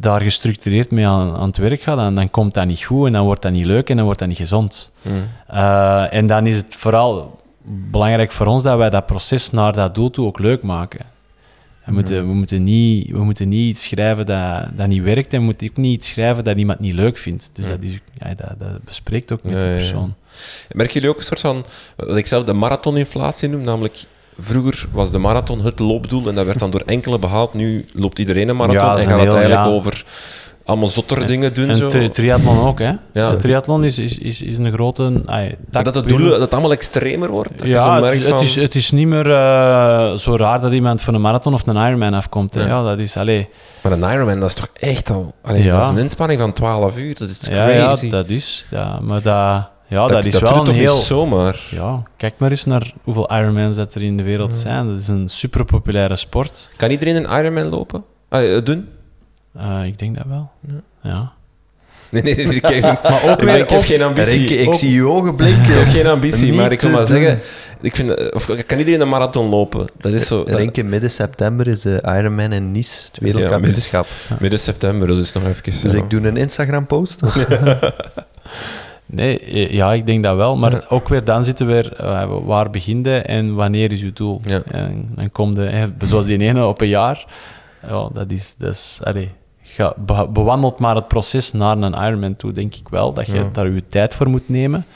daar gestructureerd mee aan, aan het werk ga, dan, dan komt dat niet goed en dan wordt dat niet leuk en dan wordt dat niet gezond. Mm. Eh, en dan is het vooral belangrijk voor ons dat wij dat proces naar dat doel toe ook leuk maken. We moeten, we moeten, niet, we moeten niet iets schrijven dat, dat niet werkt en we moeten ook niet iets schrijven dat iemand niet leuk vindt. Dus dat, is, ja, dat, dat bespreekt ook met Ja, die ja. persoon. Merken jullie ook een soort van, wat ik zelf de marathoninflatie noem, namelijk vroeger was de marathon het loopdoel en dat werd dan door enkele behaald. Nu loopt iedereen een marathon Ja, en gaat het eigenlijk ja. over allemaal zotter dingen doen. En zo. tri- triathlon ook, hè? Ja. De triathlon is, is, is, is een grote... ay, dat het binnen- doel dat het allemaal extremer wordt. Dat Ja, het is, het, van- is, het is niet meer eh, zo raar dat iemand van een marathon of een Ironman afkomt. hè. Ja. Ja, dat is... Allee, Maar een Ironman, dat is toch echt al... Allee, Ja. Dat is een inspanning van 12 uur, dat is ja, ja, crazy. dat is... Ja, maar dat, ja, dat, is dat wel een heel... niet zomaar. Ja, kijk maar eens naar hoeveel Ironmans dat er in de wereld zijn. Dat is een super populaire sport. Kan iedereen een Ironman lopen? Eh, doen? Eh, ik denk dat wel. Ja. Nee, nee, nee, ik, heb, Maar ook ik, weer- ik heb geen ambitie. Ik Ook- zie je ogen Ik blinken. heb geen ambitie, maar ik wil maar doen. zeggen... Ik vind, eh, of, kan iedereen een marathon lopen? Dat is zo... dat- Renke, midden september is de Ironman in Nice, het wereldkampioenschap. Midden september, dus nog even... Dus ja. ik doe een Instagram-post. Nee, eh, ja, ik denk dat wel. Maar ook weer, dan zitten we weer, eh, waar begint je en wanneer is je doel? Ja. En dan komt de, hè, zoals die ene op een jaar. Ja, dat is, dat is allee, ga, be- bewandelt maar het proces naar een Ironman toe, denk ik wel. Dat je Ja. daar je tijd voor moet nemen.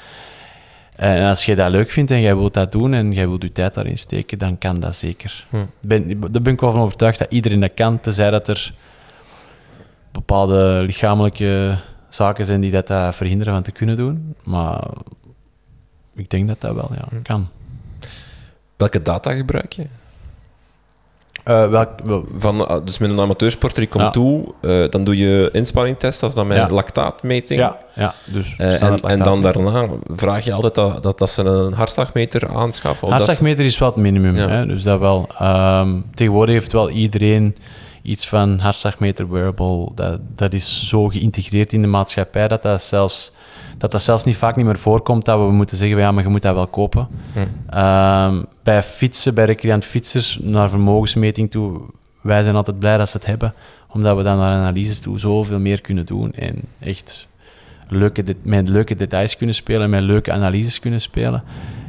En als je dat leuk vindt en jij wilt dat doen en jij wilt je tijd daarin steken, dan kan dat zeker. Ben, daar ben ik wel van overtuigd dat iedereen dat kan, tenzij dat er bepaalde lichamelijke zaken zijn die dat, dat verhinderen van te kunnen doen. Maar ik denk dat dat wel ja, Hm. kan. Welke data gebruik je? Eh, welk, wel- Van, ah, dus met een amateursporter die komt Ja. toe, eh, dan doe je inspanningstest, dat is dan mijn Ja. lactaatmeting. ja, ja, dus Eh, en, dan daarna vraag je altijd dat, dat, dat ze een hartslagmeter aanschaffen. of dat ze- Hartslagmeter is wel het minimum, Ja. hè, dus dat wel. Ehm, tegenwoordig heeft wel iedereen iets van hartslagmeter wearable. Dat, dat is zo geïntegreerd in de maatschappij dat dat zelfs, dat dat zelfs niet vaak niet meer voorkomt dat we moeten zeggen, ja, maar je moet dat wel kopen. Hm. Ehm, bij fietsen, bij recreant fietsers, naar vermogensmeting toe, wij zijn altijd blij dat ze het hebben, omdat we dan naar analyses toe zoveel meer kunnen doen en echt leuke, de- met leuke details kunnen spelen, met leuke analyses kunnen spelen.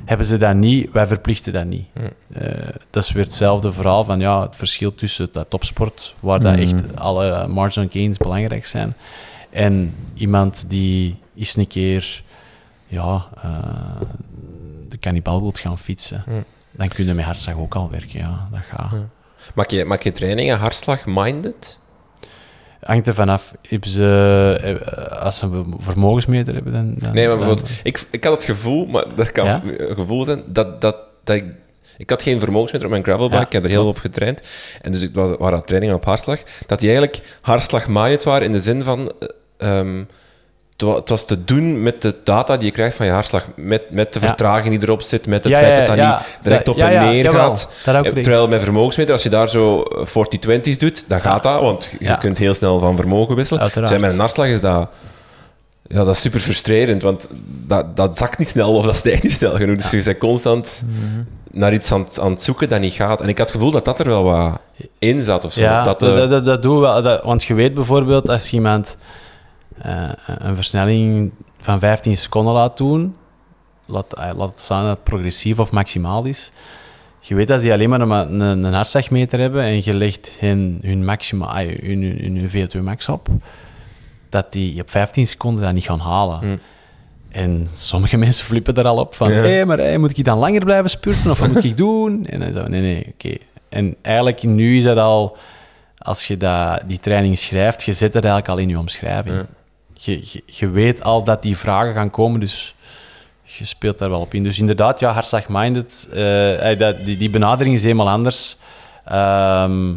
Hebben ze dat niet, wij verplichten dat niet. Eh, dat is weer hetzelfde verhaal van ja, het verschil tussen dat topsport, waar dat Mm. echt alle marginal gains belangrijk zijn, en iemand die eens een keer ja, eh, de cannibal wilt gaan fietsen, Ja. dan kun je met hartslag ook al werken. Ja, dat gaat. Maak je, maak je trainingen hartslag-minded? Hangt er vanaf. Ze, eh, als ze een vermogensmeter hebben, dan... dan Nee, maar dan- bijvoorbeeld, ik, ik had het gevoel, maar dat kan Ja? een gevoel zijn, dat, dat, dat ik... Ik had geen vermogensmeter op mijn gravelbike, Ja, ik heb er heel veel op getraind. En dus ik wa- waren trainingen op hartslag. Dat die eigenlijk hartslag-minded waren in de zin van... eh, ehm, het wa- het was te doen met de data die je krijgt van je hartslag. Met, met de vertraging die erop zit, met het Ja, feit dat dat ja. niet direct op en neer gaat. Eh. Terwijl met vermogensmeter, als je daar zo 40-20's doet, dan gaat dat, want je kunt heel snel van vermogen wisselen. Uiteraard. Zij met een hartslag is dat... Ja, dat is super frustrerend, want dat, dat zakt niet snel of dat stijgt niet snel genoeg. Dus je bent constant naar iets aan, het- aan het zoeken dat niet gaat. En ik had het gevoel dat dat er wel wat in zat of zo. Ja, dat, dat, eh, dat, dat, we wel. Dat- want je weet bijvoorbeeld, als je iemand eh, een versnelling van 15 seconden laat doen, laat, eh, laat staan dat het progressief of maximaal is. Je weet dat die alleen maar een, een, een hartslagmeter hebben en je legt hun, hun, maxima, hun, hun, hun VO2 max op, dat die op 15 seconden dat niet gaan halen. Hm. En sommige mensen flippen er al op van, Ja. hé, maar hey, moet ik dan langer blijven spurten of wat moet ik doen? En dan zo, nee, nee, oké. En eigenlijk nu is dat al, als je dat, die training schrijft, je zet het eigenlijk al in je omschrijving. Ja. Je, je, je weet al dat die vragen gaan komen, dus je speelt daar wel op in. Dus inderdaad, ja, hartslag-minded, eh, eh, dat, die, die benadering is helemaal anders. Ehm,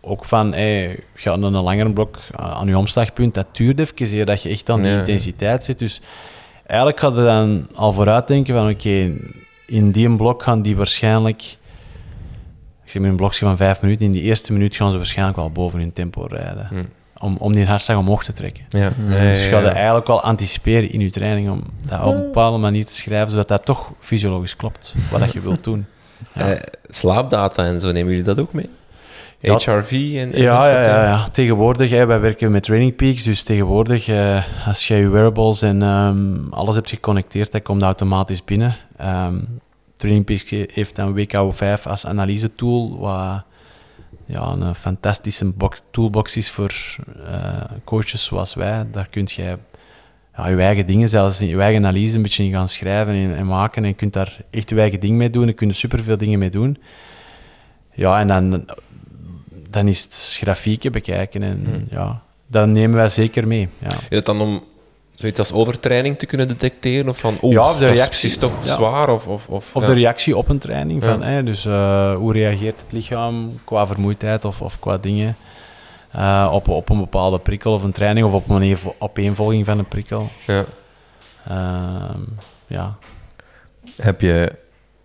ook van, hey, ga een langere blok eh, aan je omslagpunt, dat duurt even, eer dat je echt aan die Ja. intensiteit zit. Dus eigenlijk ga je dan al vooruit denken van, oké, in die blok gaan die waarschijnlijk... Ik zeg met een blokje van vijf minuten, in die eerste minuut gaan ze waarschijnlijk wel boven hun tempo rijden. Hm. Om, om die hartslag omhoog te trekken. ja. Dus je gaat ja. dat eigenlijk wel anticiperen in je training om dat op een bepaalde manier te schrijven, zodat dat toch fysiologisch klopt, wat dat je wilt doen. Ja. Eh, slaapdata en zo, nemen jullie dat ook mee? HRV en, en dat Ja, ja, ja. Tegenwoordig, hè, wij werken met Training Peaks, dus tegenwoordig, eh, als je je wearables en ehm, alles hebt geconnecteerd, dat komt automatisch binnen. Ehm, Training Peaks heeft dan WKO5 als analyse-tool, wat ja, een fantastische box- toolbox is voor eh, coaches zoals wij. Daar kun je ja, je eigen dingen, zelfs je eigen analyse een beetje in gaan schrijven en, en maken. En je kunt daar echt je eigen ding mee doen. Je kunt er superveel dingen mee doen. Ja, en dan, dan is het grafieken bekijken. En Hmm. ja, dat nemen wij zeker mee. Ja. Is het dan om zoiets als overtraining te kunnen detecteren? Of van, oeh, Ja, of de dat is reactie. precies toch Ja. zwaar? Of, of, of, Of ja. de reactie op een training. Van, Ja. hè, dus eh, hoe reageert het lichaam qua vermoeidheid of, of qua dingen. eh, op, op een bepaalde prikkel of een training of op een opeenvolging van een prikkel. Ja. Ehm, ja. Heb je,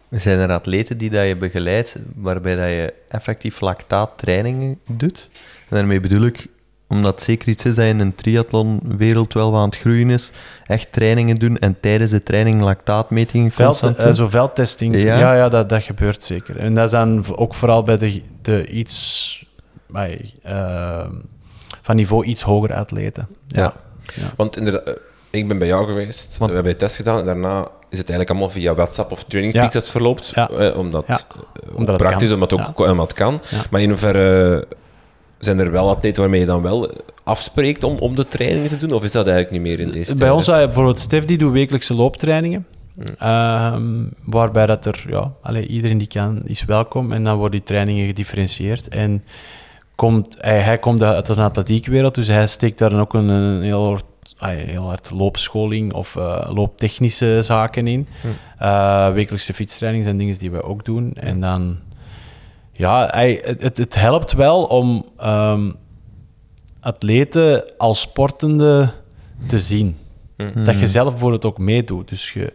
zijn er atleten die dat je begeleidt waarbij dat je effectief lactaattrainingen doet? En daarmee bedoel ik, omdat het zeker iets is dat in een triathlonwereld wel wat aan het groeien is, echt trainingen doen en tijdens de training lactaatmetingen Veld, constant doen? zo veldtesting, Ja. ja, ja, dat, dat gebeurt zeker. En dat is dan ook vooral bij de, de iets bij, ehm, van niveau iets hoger atleten. Ja. ja. Want inderdaad, eh, ik ben bij jou geweest, Want- we hebben de test gedaan en daarna is het eigenlijk allemaal via WhatsApp of Training Ja. Peaks dat het verloopt. Ja. eh, omdat Ja. eh, Omdat het praktisch, kan. omdat het ook Ja. omdat het kan. Ja. Maar in hoeverre zijn er wel atleten waarmee je dan wel afspreekt om, om de trainingen te doen? Of is dat eigenlijk niet meer in deze Bij ons, je bijvoorbeeld Stef, die doet wekelijkse looptrainingen. Ehm, waarbij dat er, ja, iedereen die kan, is welkom. En dan worden die trainingen gedifferentieerd. En komt, hij, hij komt uit de atletiekwereld, dus hij steekt daar dan ook een, een heel, hard, heel hard loopscholing of eh, looptechnische zaken in. Eh, wekelijkse fietstrainingen zijn dingen die wij ook doen. En dan, ja, hij, het, het, helpt wel om ehm, atleten als sportende te zien. Dat je zelf bijvoorbeeld ook meedoet. Dus je,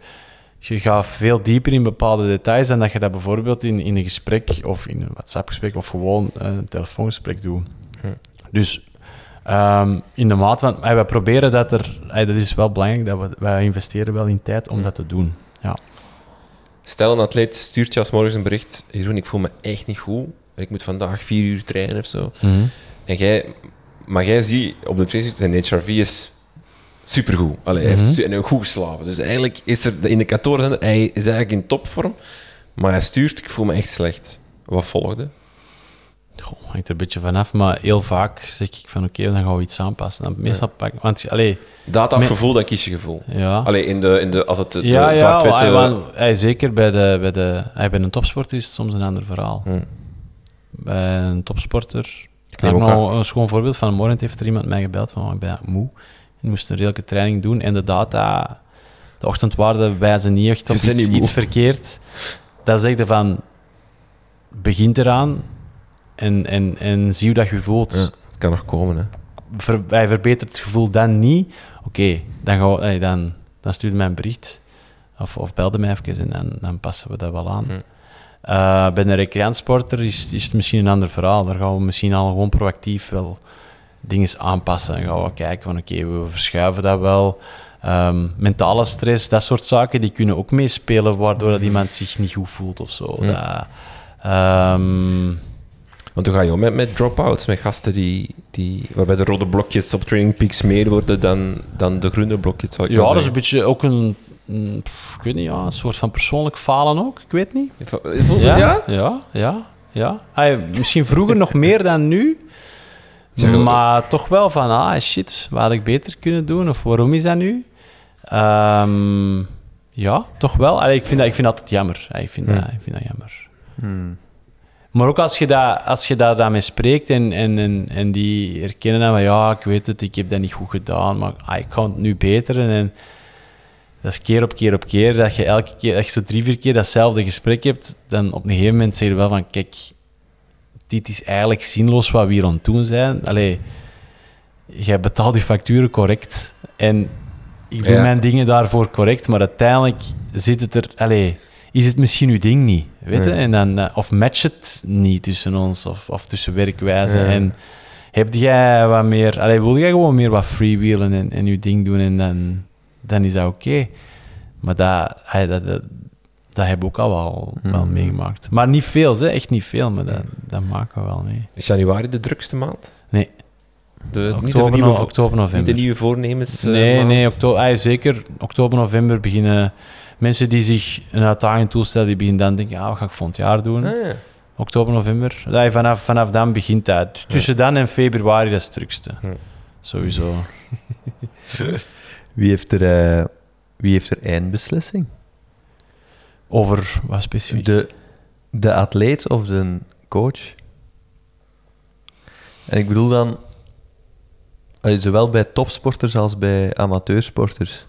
je gaat veel dieper in bepaalde details dan dat je dat bijvoorbeeld in, in een gesprek of in een WhatsApp-gesprek of gewoon een telefoongesprek doet. Dus ehm, in de maat van, hey, wij proberen dat er, hey, dat is wel belangrijk, dat we, wij investeren wel in tijd om dat te doen. Ja. Stel, een atleet stuurt je als morgens een bericht. Jeroen, ik voel me echt niet goed. Ik moet vandaag vier uur trainen of zo. En jij, maar jij ziet op de training, zijn HRV is supergoed. Allee, Hij heeft su- en ook goed geslapen. Dus eigenlijk is er, de indicatoren hij is eigenlijk in topvorm. Maar hij stuurt, ik voel me echt slecht. Wat volgde? Goh, hangt er een beetje vanaf, maar heel vaak zeg ik van oké, dan gaan we iets aanpassen. Dan meestal pak want allee, Data of gevoel, dan kies je gevoel. ja. Allee, in de, in de, als het de ja, ja, zwart-witte... hij- hij- zeker bij, de, bij, de, hij, bij een topsporter is het soms een ander verhaal. Hm. Bij een topsporter, ik heb nog een schoon voorbeeld van morgen heeft er iemand mij gebeld van ik ben moe. Ik moest een redelijke training doen en de data, de ochtendwaarden wijzen niet echt op iets, iets verkeerd. Dat zegt van, begint eraan en, en, en zie hoe dat je voelt. Ja, het kan nog komen, hè. ver, hij verbetert het gevoel dan niet, oké, dan, we- eh, dan, hij mij een bericht. Of, of belde mij even en dan, dan passen we dat wel aan. Eh, bij een recreantiesporter is, is het misschien een ander verhaal. Daar gaan we misschien al gewoon proactief wel dingen aanpassen. Dan gaan we kijken van oké, we verschuiven dat wel. Ehm, mentale stress, dat soort zaken, die kunnen ook meespelen waardoor dat iemand zich niet goed voelt of zo. Dat, ehm, Want hoe ga je om met, met drop-outs, met gasten die, die, waarbij de rode blokjes op Training Peaks meer worden dan, dan de groene blokjes, zou ik Ja, maar dat is een beetje ook een, ik weet niet, ja, een soort van persoonlijk falen ook. Ik weet niet. Ja? Ja, ja, ja. Misschien vroeger nog meer dan nu. Zeg dat- Maar toch wel van, ah shit, wat had ik beter kunnen doen? Of waarom is dat nu? Ehm, ja, toch wel. Allee, ik, vind dat, ik vind dat altijd jammer. Ik vind, dat, ik vind dat jammer. Hmm. Maar ook als je, dat, als je daar dan mee spreekt en, en, en, en die herkennen dan van ja, ik weet het, ik heb dat niet goed gedaan, maar ah, ik kan het nu beter. En, en dat is keer op keer op keer, dat je elke keer, dat je zo drie, vier keer datzelfde gesprek hebt, dan op een gegeven moment zeg je wel van kijk, dit is eigenlijk zinloos wat we hier aan het doen zijn. Allee, jij betaalt je facturen correct en ik doe Ja. mijn dingen daarvoor correct, maar uiteindelijk zit het er... Allee, is het misschien uw ding niet, weet je? En dan, eh, of matcht het niet tussen ons, of, of tussen werkwijze. Ja. En heb jij wat meer... Allee, wil jij gewoon meer wat freewheelen en, en je ding doen en dan, dan is dat oké. Maar dat, allee, dat, dat, dat heb ik ook al wel, wel Mhm. meegemaakt. Maar niet veel, hè? echt niet veel, maar dat, dat maken we wel mee. Is januari de drukste maand? Nee, De, niet, de nieuwe, no- oktober, niet november. de nieuwe voornemens eh, nee, maand? nee, oktober, ah, zeker. Oktober, november beginnen mensen die zich een uitdaging toestellen, die beginnen dan denken, ah, wat ga ik volgend jaar doen? Ah, ja. Oktober, november. Ja, vanaf, vanaf dan begint dat. Tussen dan en februari dat is het drukste. Ja. Sowieso. Wie, heeft er, eh, wie heeft er eindbeslissing? Over wat specifiek? De, de atleet of de coach? En ik bedoel dan, zowel bij topsporters als bij amateursporters.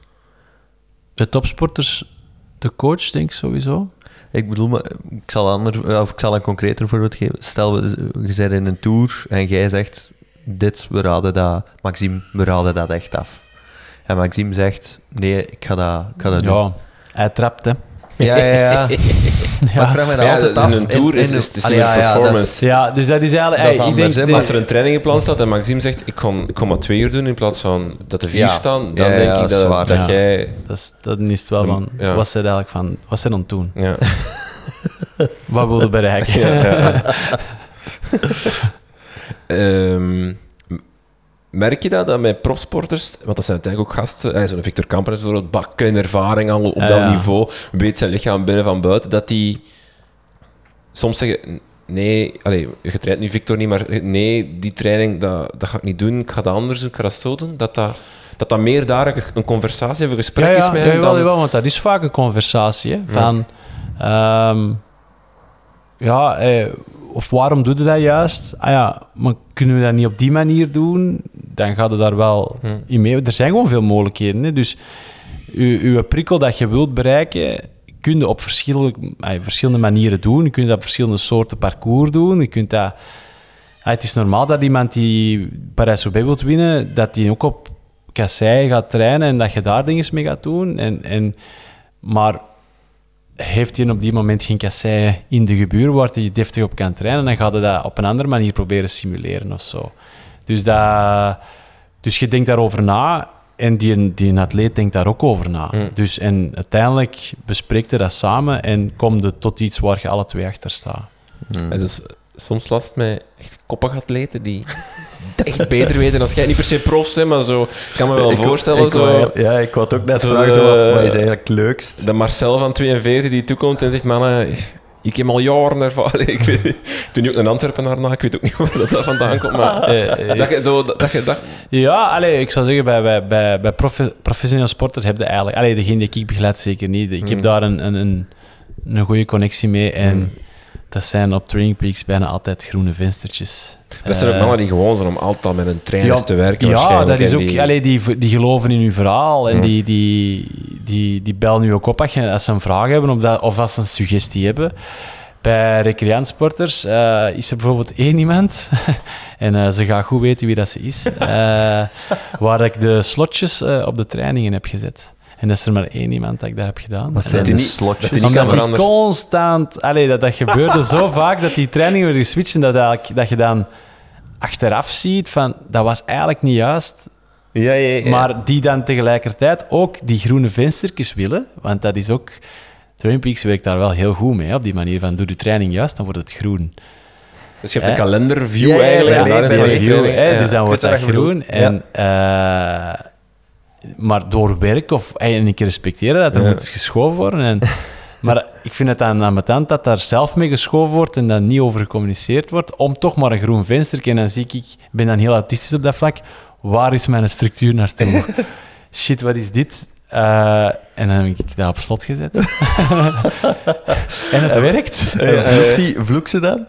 De topsporters, de coach, denk ik sowieso. Ik bedoel, maar ik zal, ander, of ik zal een concreter voorbeeld geven. Stel, we- je bent in een tour en jij zegt, dit, we raden dat, Maxime, we raden dat echt af. En Maxime zegt, nee, ik ga dat, ik ga dat doen. Ja, hij trapt, hè. Ja, ja, ja. Maar ik vraag me dat Ja, altijd dat af. is een tour, is- is- het is ja, ja, dat performance. Ja, dus dat is eigenlijk... Dat is ey, ik anders, denk, de- Als er een training gepland staat en Maxime zegt, ik kom, ik kom maar twee uur doen in plaats van dat er vier Ja. staan, dan Ja, ja, denk ik dat, zwaar. dat Ja. jij... dat is, dan is het wel van... Ja. Wat zijn eigenlijk van... Wat zijn aan het doen? Ja. Wat wilde bereiken? Ja, ja. Ehm, m- merk je dat, dat met profsporters, want dat zijn uiteindelijk ook gasten, zo'n Victor Kamper is bijvoorbeeld, bakken ervaring al op Ja, dat ja. niveau, weet zijn lichaam binnen van buiten, dat die soms zeggen, nee, allee, je traint nu Victor niet, maar nee, die training, dat, dat ga ik niet doen, ik ga dat anders doen, ik ga dat zo doen, dat dat, dat, dat meer daar een- conversatie of een gesprek ja, ja, is met ja, hem dan... jawel, want dat is vaak een conversatie. Hè, van, ehm, ja, eh, of waarom doe je dat juist? Ah ja, maar kunnen we dat niet op die manier doen? Dan gaat het daar wel Hm. in mee. Er zijn gewoon veel mogelijkheden. Hè? Dus uw, uw prikkel dat je wilt bereiken, kun je op verschillende, verschillende manieren doen. Je kunt dat op verschillende soorten parcours doen. Je kunt dat... Het is normaal dat iemand die Parijs-Roubaix wilt winnen, dat die ook op kassei gaat trainen en dat je daar dingen mee gaat doen. En, en, maar heeft hij op die moment geen kassei in de gebuur waar hij deftig op kan trainen, dan gaat hij dat op een andere manier proberen simuleren of zo. Dus, dat, dus je denkt daarover na en die, die een atleet denkt daar ook over na. Mm. Dus, en uiteindelijk bespreekt je dat samen en komt het tot iets waar je alle twee achter staat. En dus, soms last met echt koppige atleten die echt beter weten als jij. Niet per se profs zijn, maar zo... Ik kan me wel Ik- voorstellen, ik zo... wou- ja, ik wou het ook net vragen, zo, wat is eigenlijk het leukst? De Marcel van 42 die toekomt en zegt: Mannen, ik heb al jaren ervaring. Ik weet, toen nu ook een Antwerpenaar na, ik weet ook niet waar dat, dat vandaan komt. Maar Eh, eh, dat je zo, dat, je dat, Ja, allee, ik zou zeggen, bij, bij, bij, bij profe- professionele sporters heb je eigenlijk... Allee, degene die ik begeleid zeker niet. Ik heb Mm. daar een, een, een, een goede connectie mee. En dat zijn op Training Peaks bijna altijd groene venstertjes. dat zijn ook Eh, mannen die gewoon zijn om altijd met een trainer ja, te werken. Ja, dat is ook... die- Allee, die, die geloven in uw verhaal. En Mm. die, die, die, die bellen nu ook op als, je, als ze een vraag hebben of, dat, of als ze een suggestie hebben. Bij recreantsporters eh, is er bijvoorbeeld één iemand, en eh, ze gaat goed weten wie dat ze is, waar ik de slotjes op de trainingen heb gezet. En dat is er maar één iemand dat ik dat heb gedaan. Wat En zijn die slotjes? dat die niet kan die constant... Allee, dat, dat gebeurde zo vaak dat die trainingen werden geswitcht en dat, eigenlijk, dat je dan achteraf ziet van... Dat was eigenlijk niet juist. Ja, ja, ja. Maar die dan tegelijkertijd ook die groene venstertjes willen. Want dat is ook... Training Peaks werkt daar wel heel goed mee. Op die manier van, doe de training juist, dan wordt het groen. dus je hebt een kalenderview Ja, ja, eigenlijk. ja, en is dan de je View, training. hè, Ja. Maar door werk, of hey, en ik respecteer dat, er Ja. moet geschoven worden. En, maar ik vind het dan ambetant dat daar zelf mee geschoven wordt en dan niet over gecommuniceerd wordt, om toch maar een groen venster. En dan zie ik, ik ben dan heel autistisch op dat vlak, waar is mijn structuur naartoe? Shit, wat is dit? Eh, en dan heb ik dat op slot gezet. en het werkt. En vloekt, die, vloekt ze dan?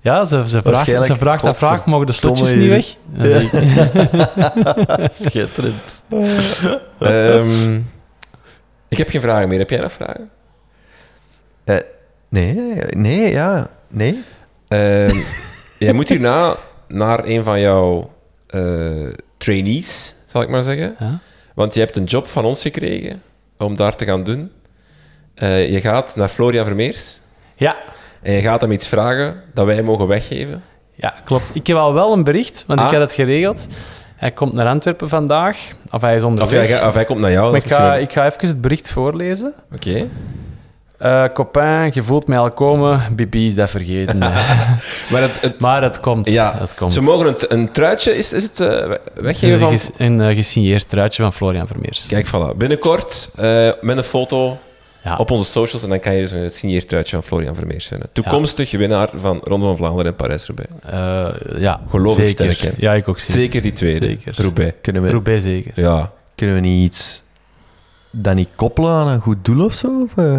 Ja, ze, ze vraagt, ze vraagt dat vraag, mogen de slotjes niet weg? Ik, Schitterend. Ehm, ik heb geen vragen meer. Heb jij nog vragen? Eh, nee, nee, ja. Nee. Ehm, jij moet hierna naar een van jouw eh, trainees, zal ik maar zeggen. Ja. Want je hebt een job van ons gekregen om daar te gaan doen. Eh, je gaat naar Florian Vermeers Ja, en je gaat hem iets vragen dat wij mogen weggeven. ja, klopt. Ik heb al wel een bericht, want Ah. ik had het geregeld. Hij komt naar Antwerpen vandaag, of hij is Of onderweg. hij, of hij komt naar jou. maar ik ga, ik ga even het bericht voorlezen. Oké. Eh copain, je voelt mij al komen. Bibi is dat vergeten. Maar het, het, maar het komt. ja, het komt. ze mogen een, een truitje, is, is het, eh, weggeven een, van... ges- een eh, gesigneerd truitje van Florian Vermeers. Kijk, voilà. Binnenkort met een foto Ja. op onze socials en dan kan je dus een signeerd truitje van Florian Vermeers vinden. Toekomstig winnaar van Ronde van Vlaanderen en Parijs-Roubaix. Eh, ja, Geloof ik zeker. sterk? Ja, ik ook zeker. Zeker die tweede. Zeker. Roubaix. Kunnen we, Roubaix zeker. Ja. kunnen we niet iets... Dat niet koppelen aan een goed doel of zo? Of, eh?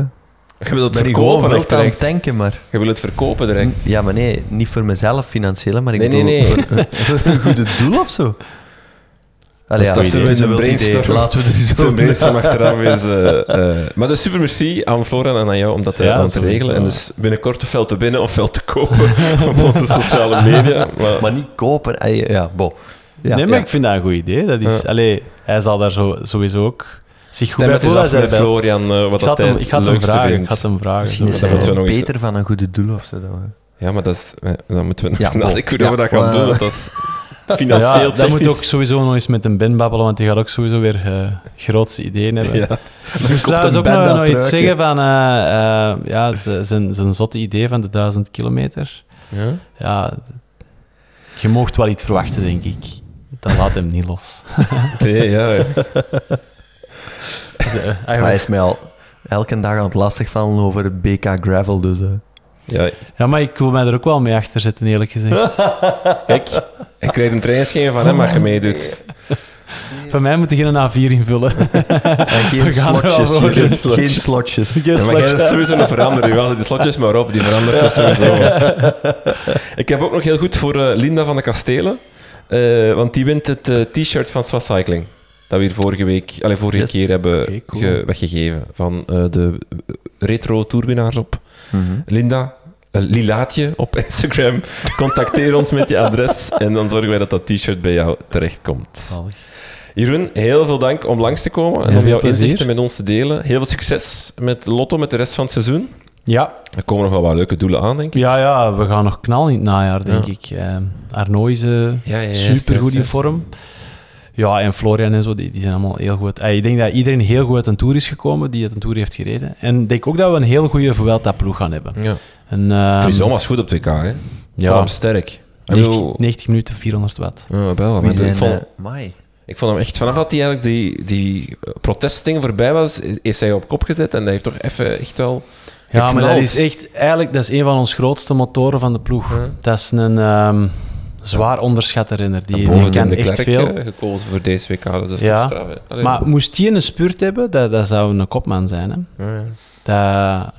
Je wil het ben ik gewoon verkopen wild echt aan het direct. denken, maar... Je wil het verkopen direct. Ja, maar nee, niet voor mezelf financieel, maar ik Nee, bedoel nee, nee. Voor, voor een goede doel of zo. Allee, Dat ja, is toch een brainstorm. idee. Laten we er over brainstorm achteraf is... eh, eh, maar dus super merci aan Florian en aan jou om dat te, Ja, aan te regelen. En dus binnenkort ofwel te binnen ofwel te kopen op onze sociale media. Maar, Maar niet kopen. Ey, Ja, bo. Ja, nee, maar ja. ik vind dat een goed idee. Dat is, Ja. allee, hij zal daar zo, sowieso ook zich goed stem bij het eens voelen. af met. Florian eh, wat Ik, zat dat hem, ik ga het hem vragen. Ik ga hem vragen. Misschien is dat beter van een goede doel of zo. dan- Ja, maar dat is, eh, dan moeten we nog nadenken bon. hoe we dat gaan doen. Dat is financieel ja, dat moet ook sowieso nog eens met een Ben babbelen, want die gaat ook sowieso weer eh grootste ideeën hebben. Ja. Ik moest trouwens ook nog, nog iets zeggen van eh, eh, ja, het, zijn, zijn zotte idee van de duizend kilometer. Ja? Ja, je mocht wel iets verwachten, denk ik. Dat laat hem niet los. Nee, ja. ja. Dus, Hij is mij al elke dag aan het lastigvallen over BK Gravel, dus... ja. ja, maar ik wil mij er ook wel mee achter zetten, eerlijk gezegd. Kijk, je krijgt een trainingsschema van hem als je meedoet. Van mij moet je geen A4 invullen. En geen We gaan wel slotjes. voor. Geen, Slotjes. geen slotjes. Ja, maar jij is sowieso nog veranderen. Je had die slotjes maar op, die verandert dat sowieso. Ik heb ook nog heel goed voor eh, Linda van de Kastelen. eh, want die wint het eh, t-shirt van Swa Cycling. Dat we hier vorige week, allee, vorige Yes. keer hebben cool. ge- weggegeven. Van eh, de retro tourwinnaars op. Mhm. Linda, eh, Lilaatje op Instagram. Contacteer ons met je adres. En dan zorgen wij dat dat t-shirt bij jou terechtkomt. Jeroen, heel veel dank om langs te komen en om jouw plezier. inzichten met ons te delen. Heel veel succes met Lotto, met de rest van het seizoen. Ja, Er komen nog wel wat leuke doelen aan, denk ik. ja, ja, we gaan nog knallen in het najaar, denk Ja. ik. Eh, Arno is eh, Ja, ja, ja, super goed juist, in vorm. Ja, en Florian en zo, die, die zijn allemaal heel goed. Eh, ik denk dat iedereen heel goed uit een Tour is gekomen, die uit een Tour heeft gereden. En ik denk ook dat we een heel goede Vuelta-ploeg gaan hebben. Ja. En, ehm, Friso was goed op 2K, hè? ja, Vorm sterk. Ik 90, bedoel- 90 minuten, 400 watt. Ja, wel, maar zijn... ik, vond, Mai. ik vond hem echt... Vanaf dat hij eigenlijk die, die eh, protestding voorbij was, is- heeft hij op kop gezet. En hij heeft toch even echt wel Ja, maar dat is echt... Eigenlijk, dat is een van ons grootste motoren van de ploeg. Ja. Dat is een ehm, zwaar onderschatte renner. Die, die kan de echt Klerk veel. gekozen voor deze WK, dus dat is Ja. straf. Allee, Maar moest hij een spurt hebben, dat, dat zou een kopman zijn. Hè? ja, ja. Dat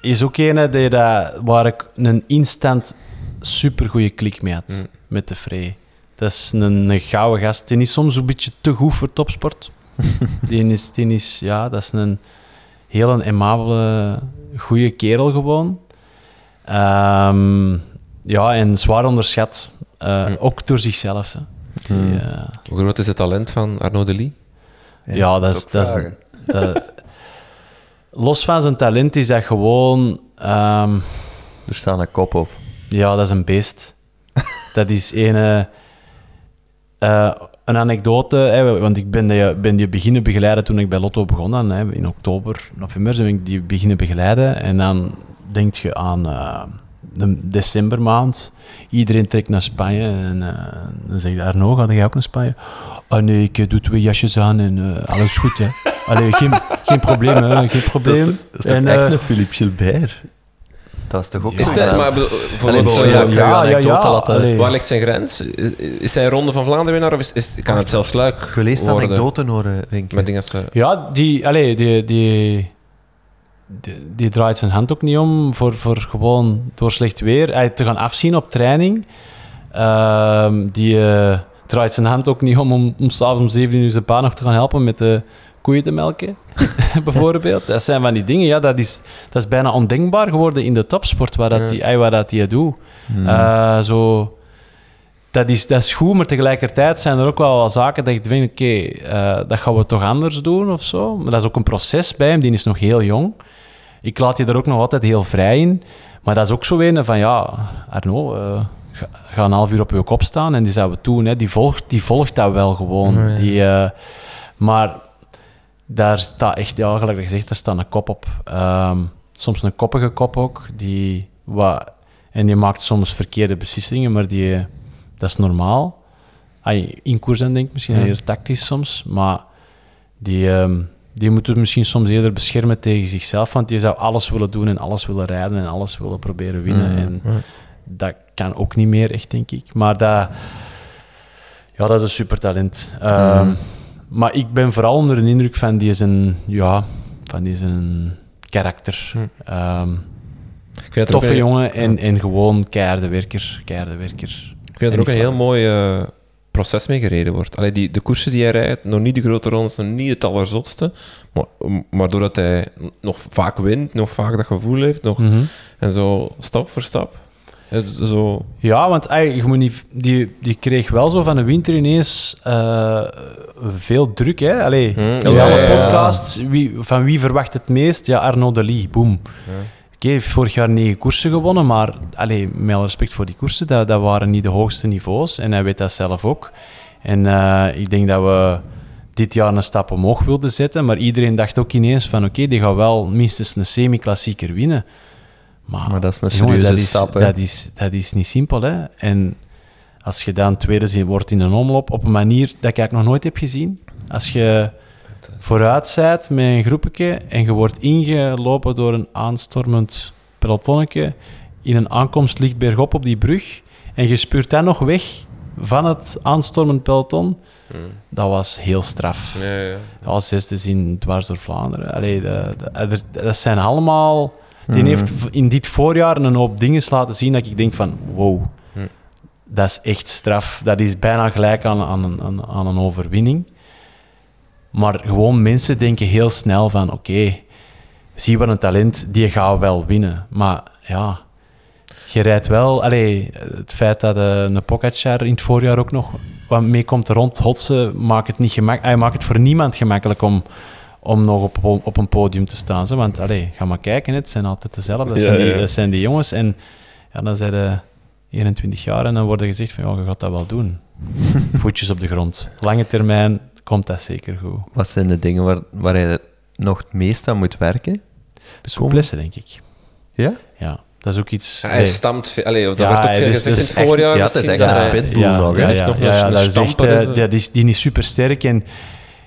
is ook een die dat, waar ik een instant supergoeie klik mee had. Mm. Met de Frey. Dat is een, een gouden gast. Die is soms een beetje te goed voor topsport. die, is, die is, ja, dat is een heel een aimabele, goede kerel gewoon. Ehm, ja, en zwaar onderschat. Eh, Mm. Ook door zichzelf. Hè. Die, Mm. eh, Hoe groot is het talent van Arnaud Delis? Ja, dat is... ook Dat is dat- los van zijn talent is dat gewoon... ehm, Er staat een kop op. ja, dat is een beest. dat is een... eh, een anekdote, hè, want ik ben die, ben die beginnen begeleiden toen ik bij Lotto begon. Dan, hè, in oktober, november ben ik die beginnen begeleiden. En dan denk je aan eh, de decembermaand. Iedereen trekt naar Spanje. En eh, dan zeg je, Arno, ga jij ook naar Spanje? Ah nee, ik eh, doe twee jasjes aan en eh, alles goed, hè. Allee, geen, geen probleem, hè. Geen Dat is, probleem. dat is toch En, echt eh, een Philippe Gilbert? Dat is toch ook Ja. Is dat, een- maar bedoel, voor ons, eh, ja, ja, ik ja, ja, anekdote ja, laten- allee. Waar ligt zijn grens? Is- hij een ronde van Vlaanderen winnaar of is, is, kan het zelfs luik Ik wil eerst anekdoten horen, Rink. Met dingen als... Ja, die, allee, die, die, die, die draait zijn hand ook niet om voor, voor gewoon door slecht weer eh, te gaan afzien op training. Ehm, die eh, draait zijn hand ook niet om om, om s'avonds om 7 uur zijn pa nog te gaan helpen met de koeien te melken, bijvoorbeeld. Dat zijn van die dingen, ja, dat is, dat is bijna ondenkbaar geworden in de topsport, waar dat Ja. die, eh, waar dat die doet. Hmm. Eh, zo, dat, is, dat is goed, maar tegelijkertijd zijn er ook wel wat zaken dat ik denk, oké, eh, dat gaan we toch anders doen of zo. Maar dat is ook een proces bij hem, die is nog heel jong. Ik laat je er ook nog altijd heel vrij in. Maar dat is ook zo een van, ja, Arno, eh, ga, ga een half uur op je kop staan en die zou het doen. Hè. Die, volgt, die volgt dat wel gewoon. Ja. Die, eh, maar daar staat echt, ja, gelijk gezegd, daar staat een kop op. Ehm, soms een koppige kop ook. Die, wat, en die maakt soms verkeerde beslissingen, maar die, dat is normaal. Ai, in koers dan denk ik misschien Ja. eerder tactisch soms, maar die, ehm, die moet het misschien soms eerder beschermen tegen zichzelf, want die zou alles willen doen en alles willen rijden en alles willen proberen winnen. Mm. En dat kan ook niet meer, echt, denk ik. Maar dat, ja, dat is een supertalent. Ehm, Mm. Maar ik ben vooral onder de indruk van die zijn, ja, van die zijn karakter. Ook toffe jongen en, en gewoon keiharde werker. Keiharde werker. Ik vind er ook een heel mooi eh, proces mee gereden wordt. Allee, die, de koersen die hij rijdt, nog niet de grote rondes, nog niet het allerzotste. Maar, maar doordat hij nog vaak wint, nog vaak dat gevoel heeft, nog, Mhm. en zo stap voor stap. Ja, Zo, Ja, want je moet niet, die, die kreeg wel zo van de winter ineens eh, veel druk. Hè? Allee, in ja, alle ja, ja. podcasts, wie, van wie verwacht het meest? Ja, Arnaud Delis, boom. Hij heeft vorig jaar negen koersen gewonnen, maar allee, met alle respect voor die koersen, dat, dat waren niet de hoogste niveaus. En hij weet dat zelf ook. En eh, ik denk dat we dit jaar een stap omhoog wilden zetten, maar iedereen dacht ook ineens van oké, die gaat wel minstens een semi-klassieker winnen. Maar, Maar dat is een jongens, serieuze dat is, stap, hè? Dat is, dat is niet simpel, hè. En als je dan tweede zin wordt in een omloop, op een manier dat ik eigenlijk nog nooit heb gezien. Als je vooruit zijt met een groepje en je wordt ingelopen door een aanstormend pelotonnetje in een aankomst licht bergop op die brug en je spuurt dan nog weg van het aanstormend peloton, Hm. dat was heel straf. Ja, ja. Ja, zesde zin dwars door Vlaanderen. Allee, de- de- dat zijn allemaal... Die Mhm. heeft in dit voorjaar een hoop dingen laten zien dat ik denk van... Wow, Hm. dat is echt straf. Dat is bijna gelijk aan, aan, een- aan, aan een overwinning. Maar gewoon mensen denken heel snel van... Oké, zie wat een talent, die gaat wel winnen. Maar ja, je rijdt wel... Allee, het feit dat eh, een Pogacar in het voorjaar ook nog wat mee komt rond hotsen, maakt het, niet gemak hij maakt het voor niemand gemakkelijk om, om nog op, op een podium te staan. Zo. Want allee, ga maar kijken, het zijn altijd dezelfde. Dat, Ja, zijn, die, ja. dat zijn die jongens. En ja, dan zijn de 21 jaar en dan wordt er gezegd van, ja, je gaat dat wel doen. Voetjes op de grond. Lange termijn komt dat zeker goed. Wat zijn de dingen waar, waar hij nog het meest aan moet werken? Dus souplesse, denk ik. Ja? Ja, dat is ook iets... Hij allee, stamt allee, dat Ja, werd ook veel dus- gezegd dus in het voorjaar. ja, het is echt dat een pitbull nog, heeft nog een- ja, een dat is echt, dat is, die is super sterk en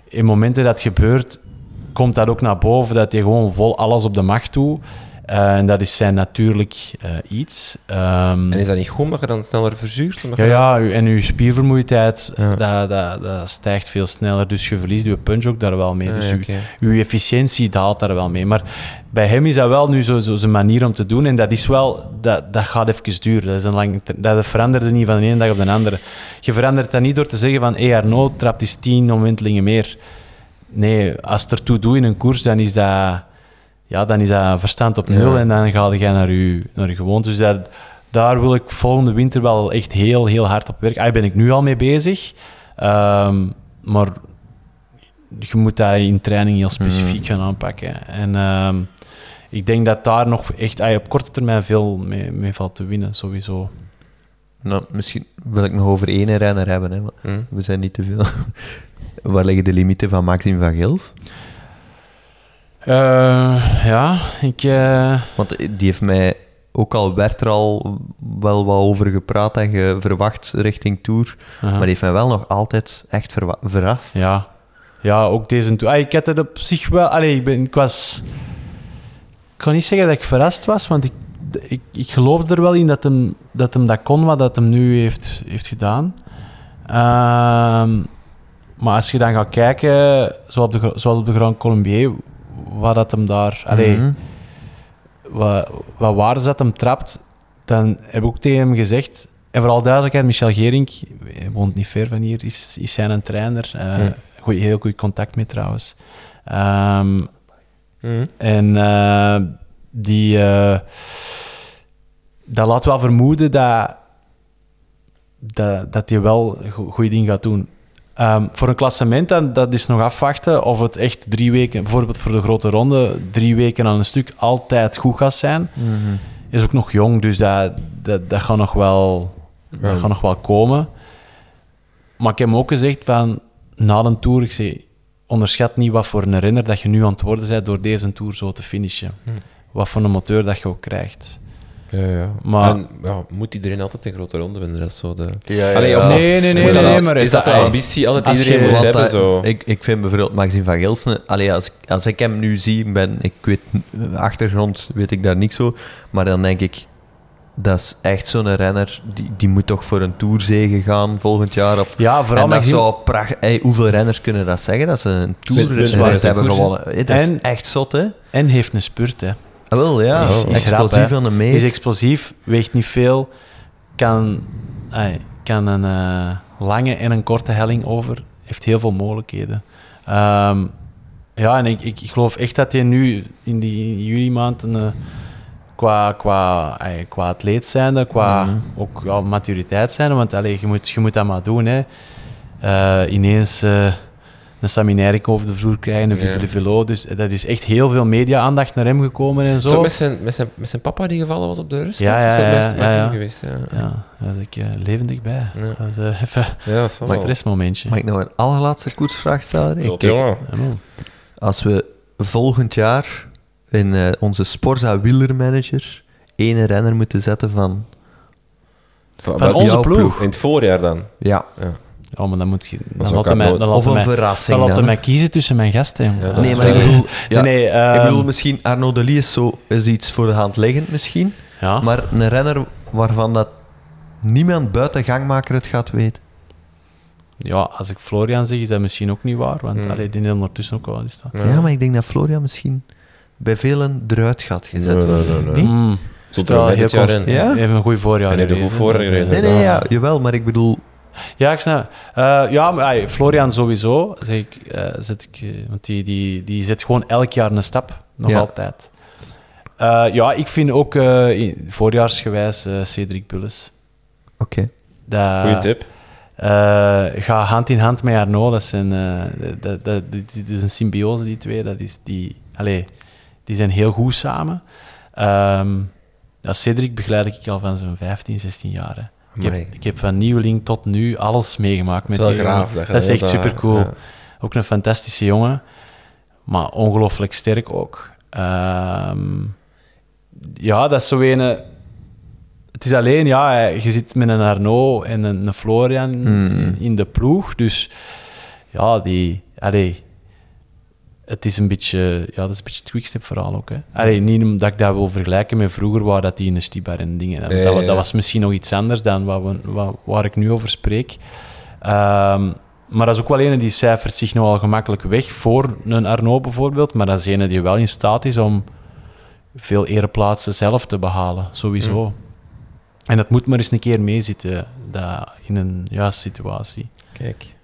in momenten dat het gebeurt, komt dat ook naar boven, dat hij gewoon vol alles op de macht doet. Eh, en dat is zijn natuurlijk eh, iets. Ehm, En is dat niet goed, omdat je dan sneller verzuurt? Omdat ja, ja, en uw spiervermoeidheid Ja. dat, dat, dat stijgt veel sneller. Dus je verliest je punch ook daar wel mee. Ah, dus ja, uw, uw efficiëntie daalt daar wel mee. Maar bij hem is dat wel nu zo, zo zijn manier om te doen. En dat is wel, dat, dat gaat even duren. Dat, is een lang, dat veranderde niet van de ene dag op de andere. Je verandert dat niet door te zeggen van, hé Arnaud trapt eens tien omwentelingen meer. Nee, als het ertoe doet in een koers, dan is dat, ja, dan is dat verstand op nul Ja. en dan ga je naar je, naar je gewoonte. Dus dat, daar wil ik volgende winter wel echt heel, heel hard op werken. Daar ben ik nu al mee bezig. Ehm, maar je moet dat in training heel specifiek gaan aanpakken. En ehm, ik denk dat daar nog echt op korte termijn veel mee, mee valt te winnen, sowieso. Nou, misschien wil ik nog over één renner hebben. Hè, maar Hm. we zijn niet te veel. Waar liggen de limieten van Maxime van Gils? Eh, ja, ik... eh, Want die heeft mij, ook al werd er al wel wat over gepraat en verwacht richting Tour, maar die heeft mij wel nog altijd echt verrast. Ja, ja ook deze toe. Ah, ik had het op zich wel. Allee, ik, ben, ik was. Ik kan niet zeggen dat ik verrast was, want ik, ik, ik geloofde er wel in dat hem, dat hem dat kon wat dat hem nu heeft, heeft gedaan. Ehm, maar als je dan gaat kijken, zoals op de, zoals op de Grand Colombier, wat dat hem daar. Allee, Mhm. wat, wat waarde dat hem trapt, dan heb ik ook tegen hem gezegd. En vooral duidelijkheid, Michel Gering, hij woont niet ver van hier, is, is zijn een trainer. Goeie- heel goed contact mee trouwens. Ehm, Hm. en eh, die, eh, dat laat wel vermoeden dat, dat, dat hij wel go- goede dingen gaat doen. Ehm, voor een klassement, dan, dat is nog afwachten of het echt drie weken, bijvoorbeeld voor de grote ronde, drie weken aan een stuk altijd goed gaat zijn. Mhm. Is ook nog jong, dus dat, dat, dat, gaat, nog wel, dat gaat nog wel komen. Maar ik heb hem ook gezegd van, na de Tour, ik zeg, onderschat niet wat voor een renner dat je nu aan het worden bent door deze Tour zo te finishen. Hm. Wat voor een moteur dat je ook krijgt. Ja, ja. Maar- En, ja, moet iedereen altijd een grote ronde winnen? Dat is zo de... Ja, ja, Allee, ja. of- Nee, nee, nee, nee, nee, maar Is dat de ambitie? Altijd als iedereen moet hebben, dat- zo... ik, ik vind bijvoorbeeld Maxime van Gilsen, allee, als, als ik hem nu zie, ben, ik weet, achtergrond weet ik daar niks zo, maar dan denk ik, dat is echt zo'n renner, die, die moet toch voor een tourzege gaan volgend jaar? Of, Ja, vooral en dat zou pracht, hey, hoeveel renners kunnen dat zeggen, dat ze een tour de hebben gewonnen? Dat is En- echt zot, hè? En heeft een spurt, hè. Ah, wel, ja. Is- is Explosief rap, aan de meet. Is explosief, weegt niet veel, kan, kan een eh, lange en een korte helling over, heeft heel veel mogelijkheden. Ehm, ja, en ik, ik, ik geloof echt dat hij nu in die juli maand een, eh, qua, qua, ai, qua atleet zijnde, qua Mhm. ook ja, maturiteit zijn, want allee, je, moet, je moet dat maar doen. Hè. Eh, ineens een Samineric over de vloer krijgen, een le Velo, dus dat is echt heel veel media-aandacht naar hem gekomen en zo. met zijn, met, zijn, met zijn papa die gevallen was op de rust? Ja, ja, ja, ja, geweest? Ja, Ja, daar was ik eh, levendig bij. Ja. Dat is eh, even ja dat is wel een stressmomentje. Mag ik nog een allerlaatste koersvraag stellen? Ik. Ja. Als we volgend jaar in eh, onze Sporza wielermanager één renner moeten zetten van... Van, Van onze ploeg. In het voorjaar dan? Ja, Ja, maar dan moet je... Dan mij, dan of een mij, verrassing dan laat hij dan, mij kiezen tussen mijn gasten. Ja, is Nee, is maar ik bedoel, ja, nee, nee, ik ehm, bedoel misschien Arnaud Delis is, zo, is iets voor de hand liggend misschien, ja. maar een renner waarvan dat niemand buiten gangmaker het gaat weten. ja, als ik Florian zeg, is dat misschien ook niet waar. Want Hmm. allee, die heeft ondertussen ook al is dat. Ja. maar ik denk dat Florian misschien bij velen eruit gaat gezet Nee, nee, worden. nee, nee. Niet? Mm. Zult er wel heel dit jaar const- in. Ja? Heeft een goed voorjaar En heeft een goed is, voorjaar eh, gereden. Nee, nee, ja, jawel, maar ik bedoel... Ja, ik snap. Eh, ja, maar ay, Florian sowieso. Zeg ik, eh, zet ik, eh, want die, die, die zet gewoon elk jaar een stap. Nog Ja. altijd. Eh, ja, ik vind ook eh, in- voorjaarsgewijs eh, Cedric Bulles. Oké. Dat, Goeie tip. eh, ga hand in hand met Arnaud. Dat, zijn, eh, dat, dat, dat, dat is een symbiose, die twee. Dat is die, allez, die zijn heel goed samen. Ehm, ja, Cedric begeleid ik al van zo'n 15, 16 jaar. hè. Ik heb, Amai. ik heb van nieuweling tot nu alles meegemaakt met Dat is die graaf. Dat is echt super cool. ja. Ook een fantastische jongen, maar ongelooflijk sterk ook. Ehm, ja, dat is zo een. Het is alleen, ja, je zit met een Arnaud en een, een Florian Hmm. in de ploeg, dus ja, die. Allee, het is een beetje, ja, dat is een beetje het quickstep verhaal ook. Hè. Allee, niet omdat ik dat wil vergelijken met vroeger, waar dat die in de stibar en dingen. Dat, dat, was misschien nog iets anders dan wat we, wat, waar ik nu over spreek. Ehm, maar dat is ook wel een die cijfert zich nogal gemakkelijk weg voor een Arno bijvoorbeeld. Maar dat is een die wel in staat is om veel ereplaatsen zelf te behalen, sowieso. Mm. En dat moet maar eens een keer meezitten dat, in een juiste situatie. Kijk.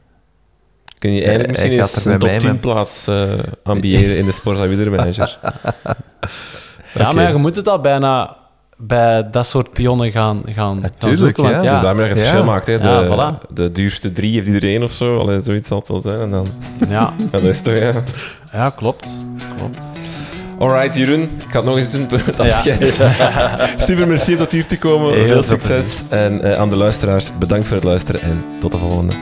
Kun je eigenlijk hij misschien eens een top mij, 10 plaats eh ambiëren in de Sport en Wielermanager? Ja, maar je moet het al bijna bij dat soort pionnen gaan, gaan, gaan Natuurlijk, zoeken. Want ja. Het ja, is daarmee dat je het Ja. verschil maakt. Hè. De, Ja, voilà. de duurste drie heeft iedereen of zo. Allee, zoiets zal het wel zijn. En dan, ja, ja, dat is toch, ja. ja, klopt. klopt. Alright, Jeroen. Ik ga het nog eens doen, het Ja. afscheid. Super merci om tot hier te komen. Heel Veel veel succes. En eh, aan de luisteraars, bedankt voor het luisteren en tot de volgende.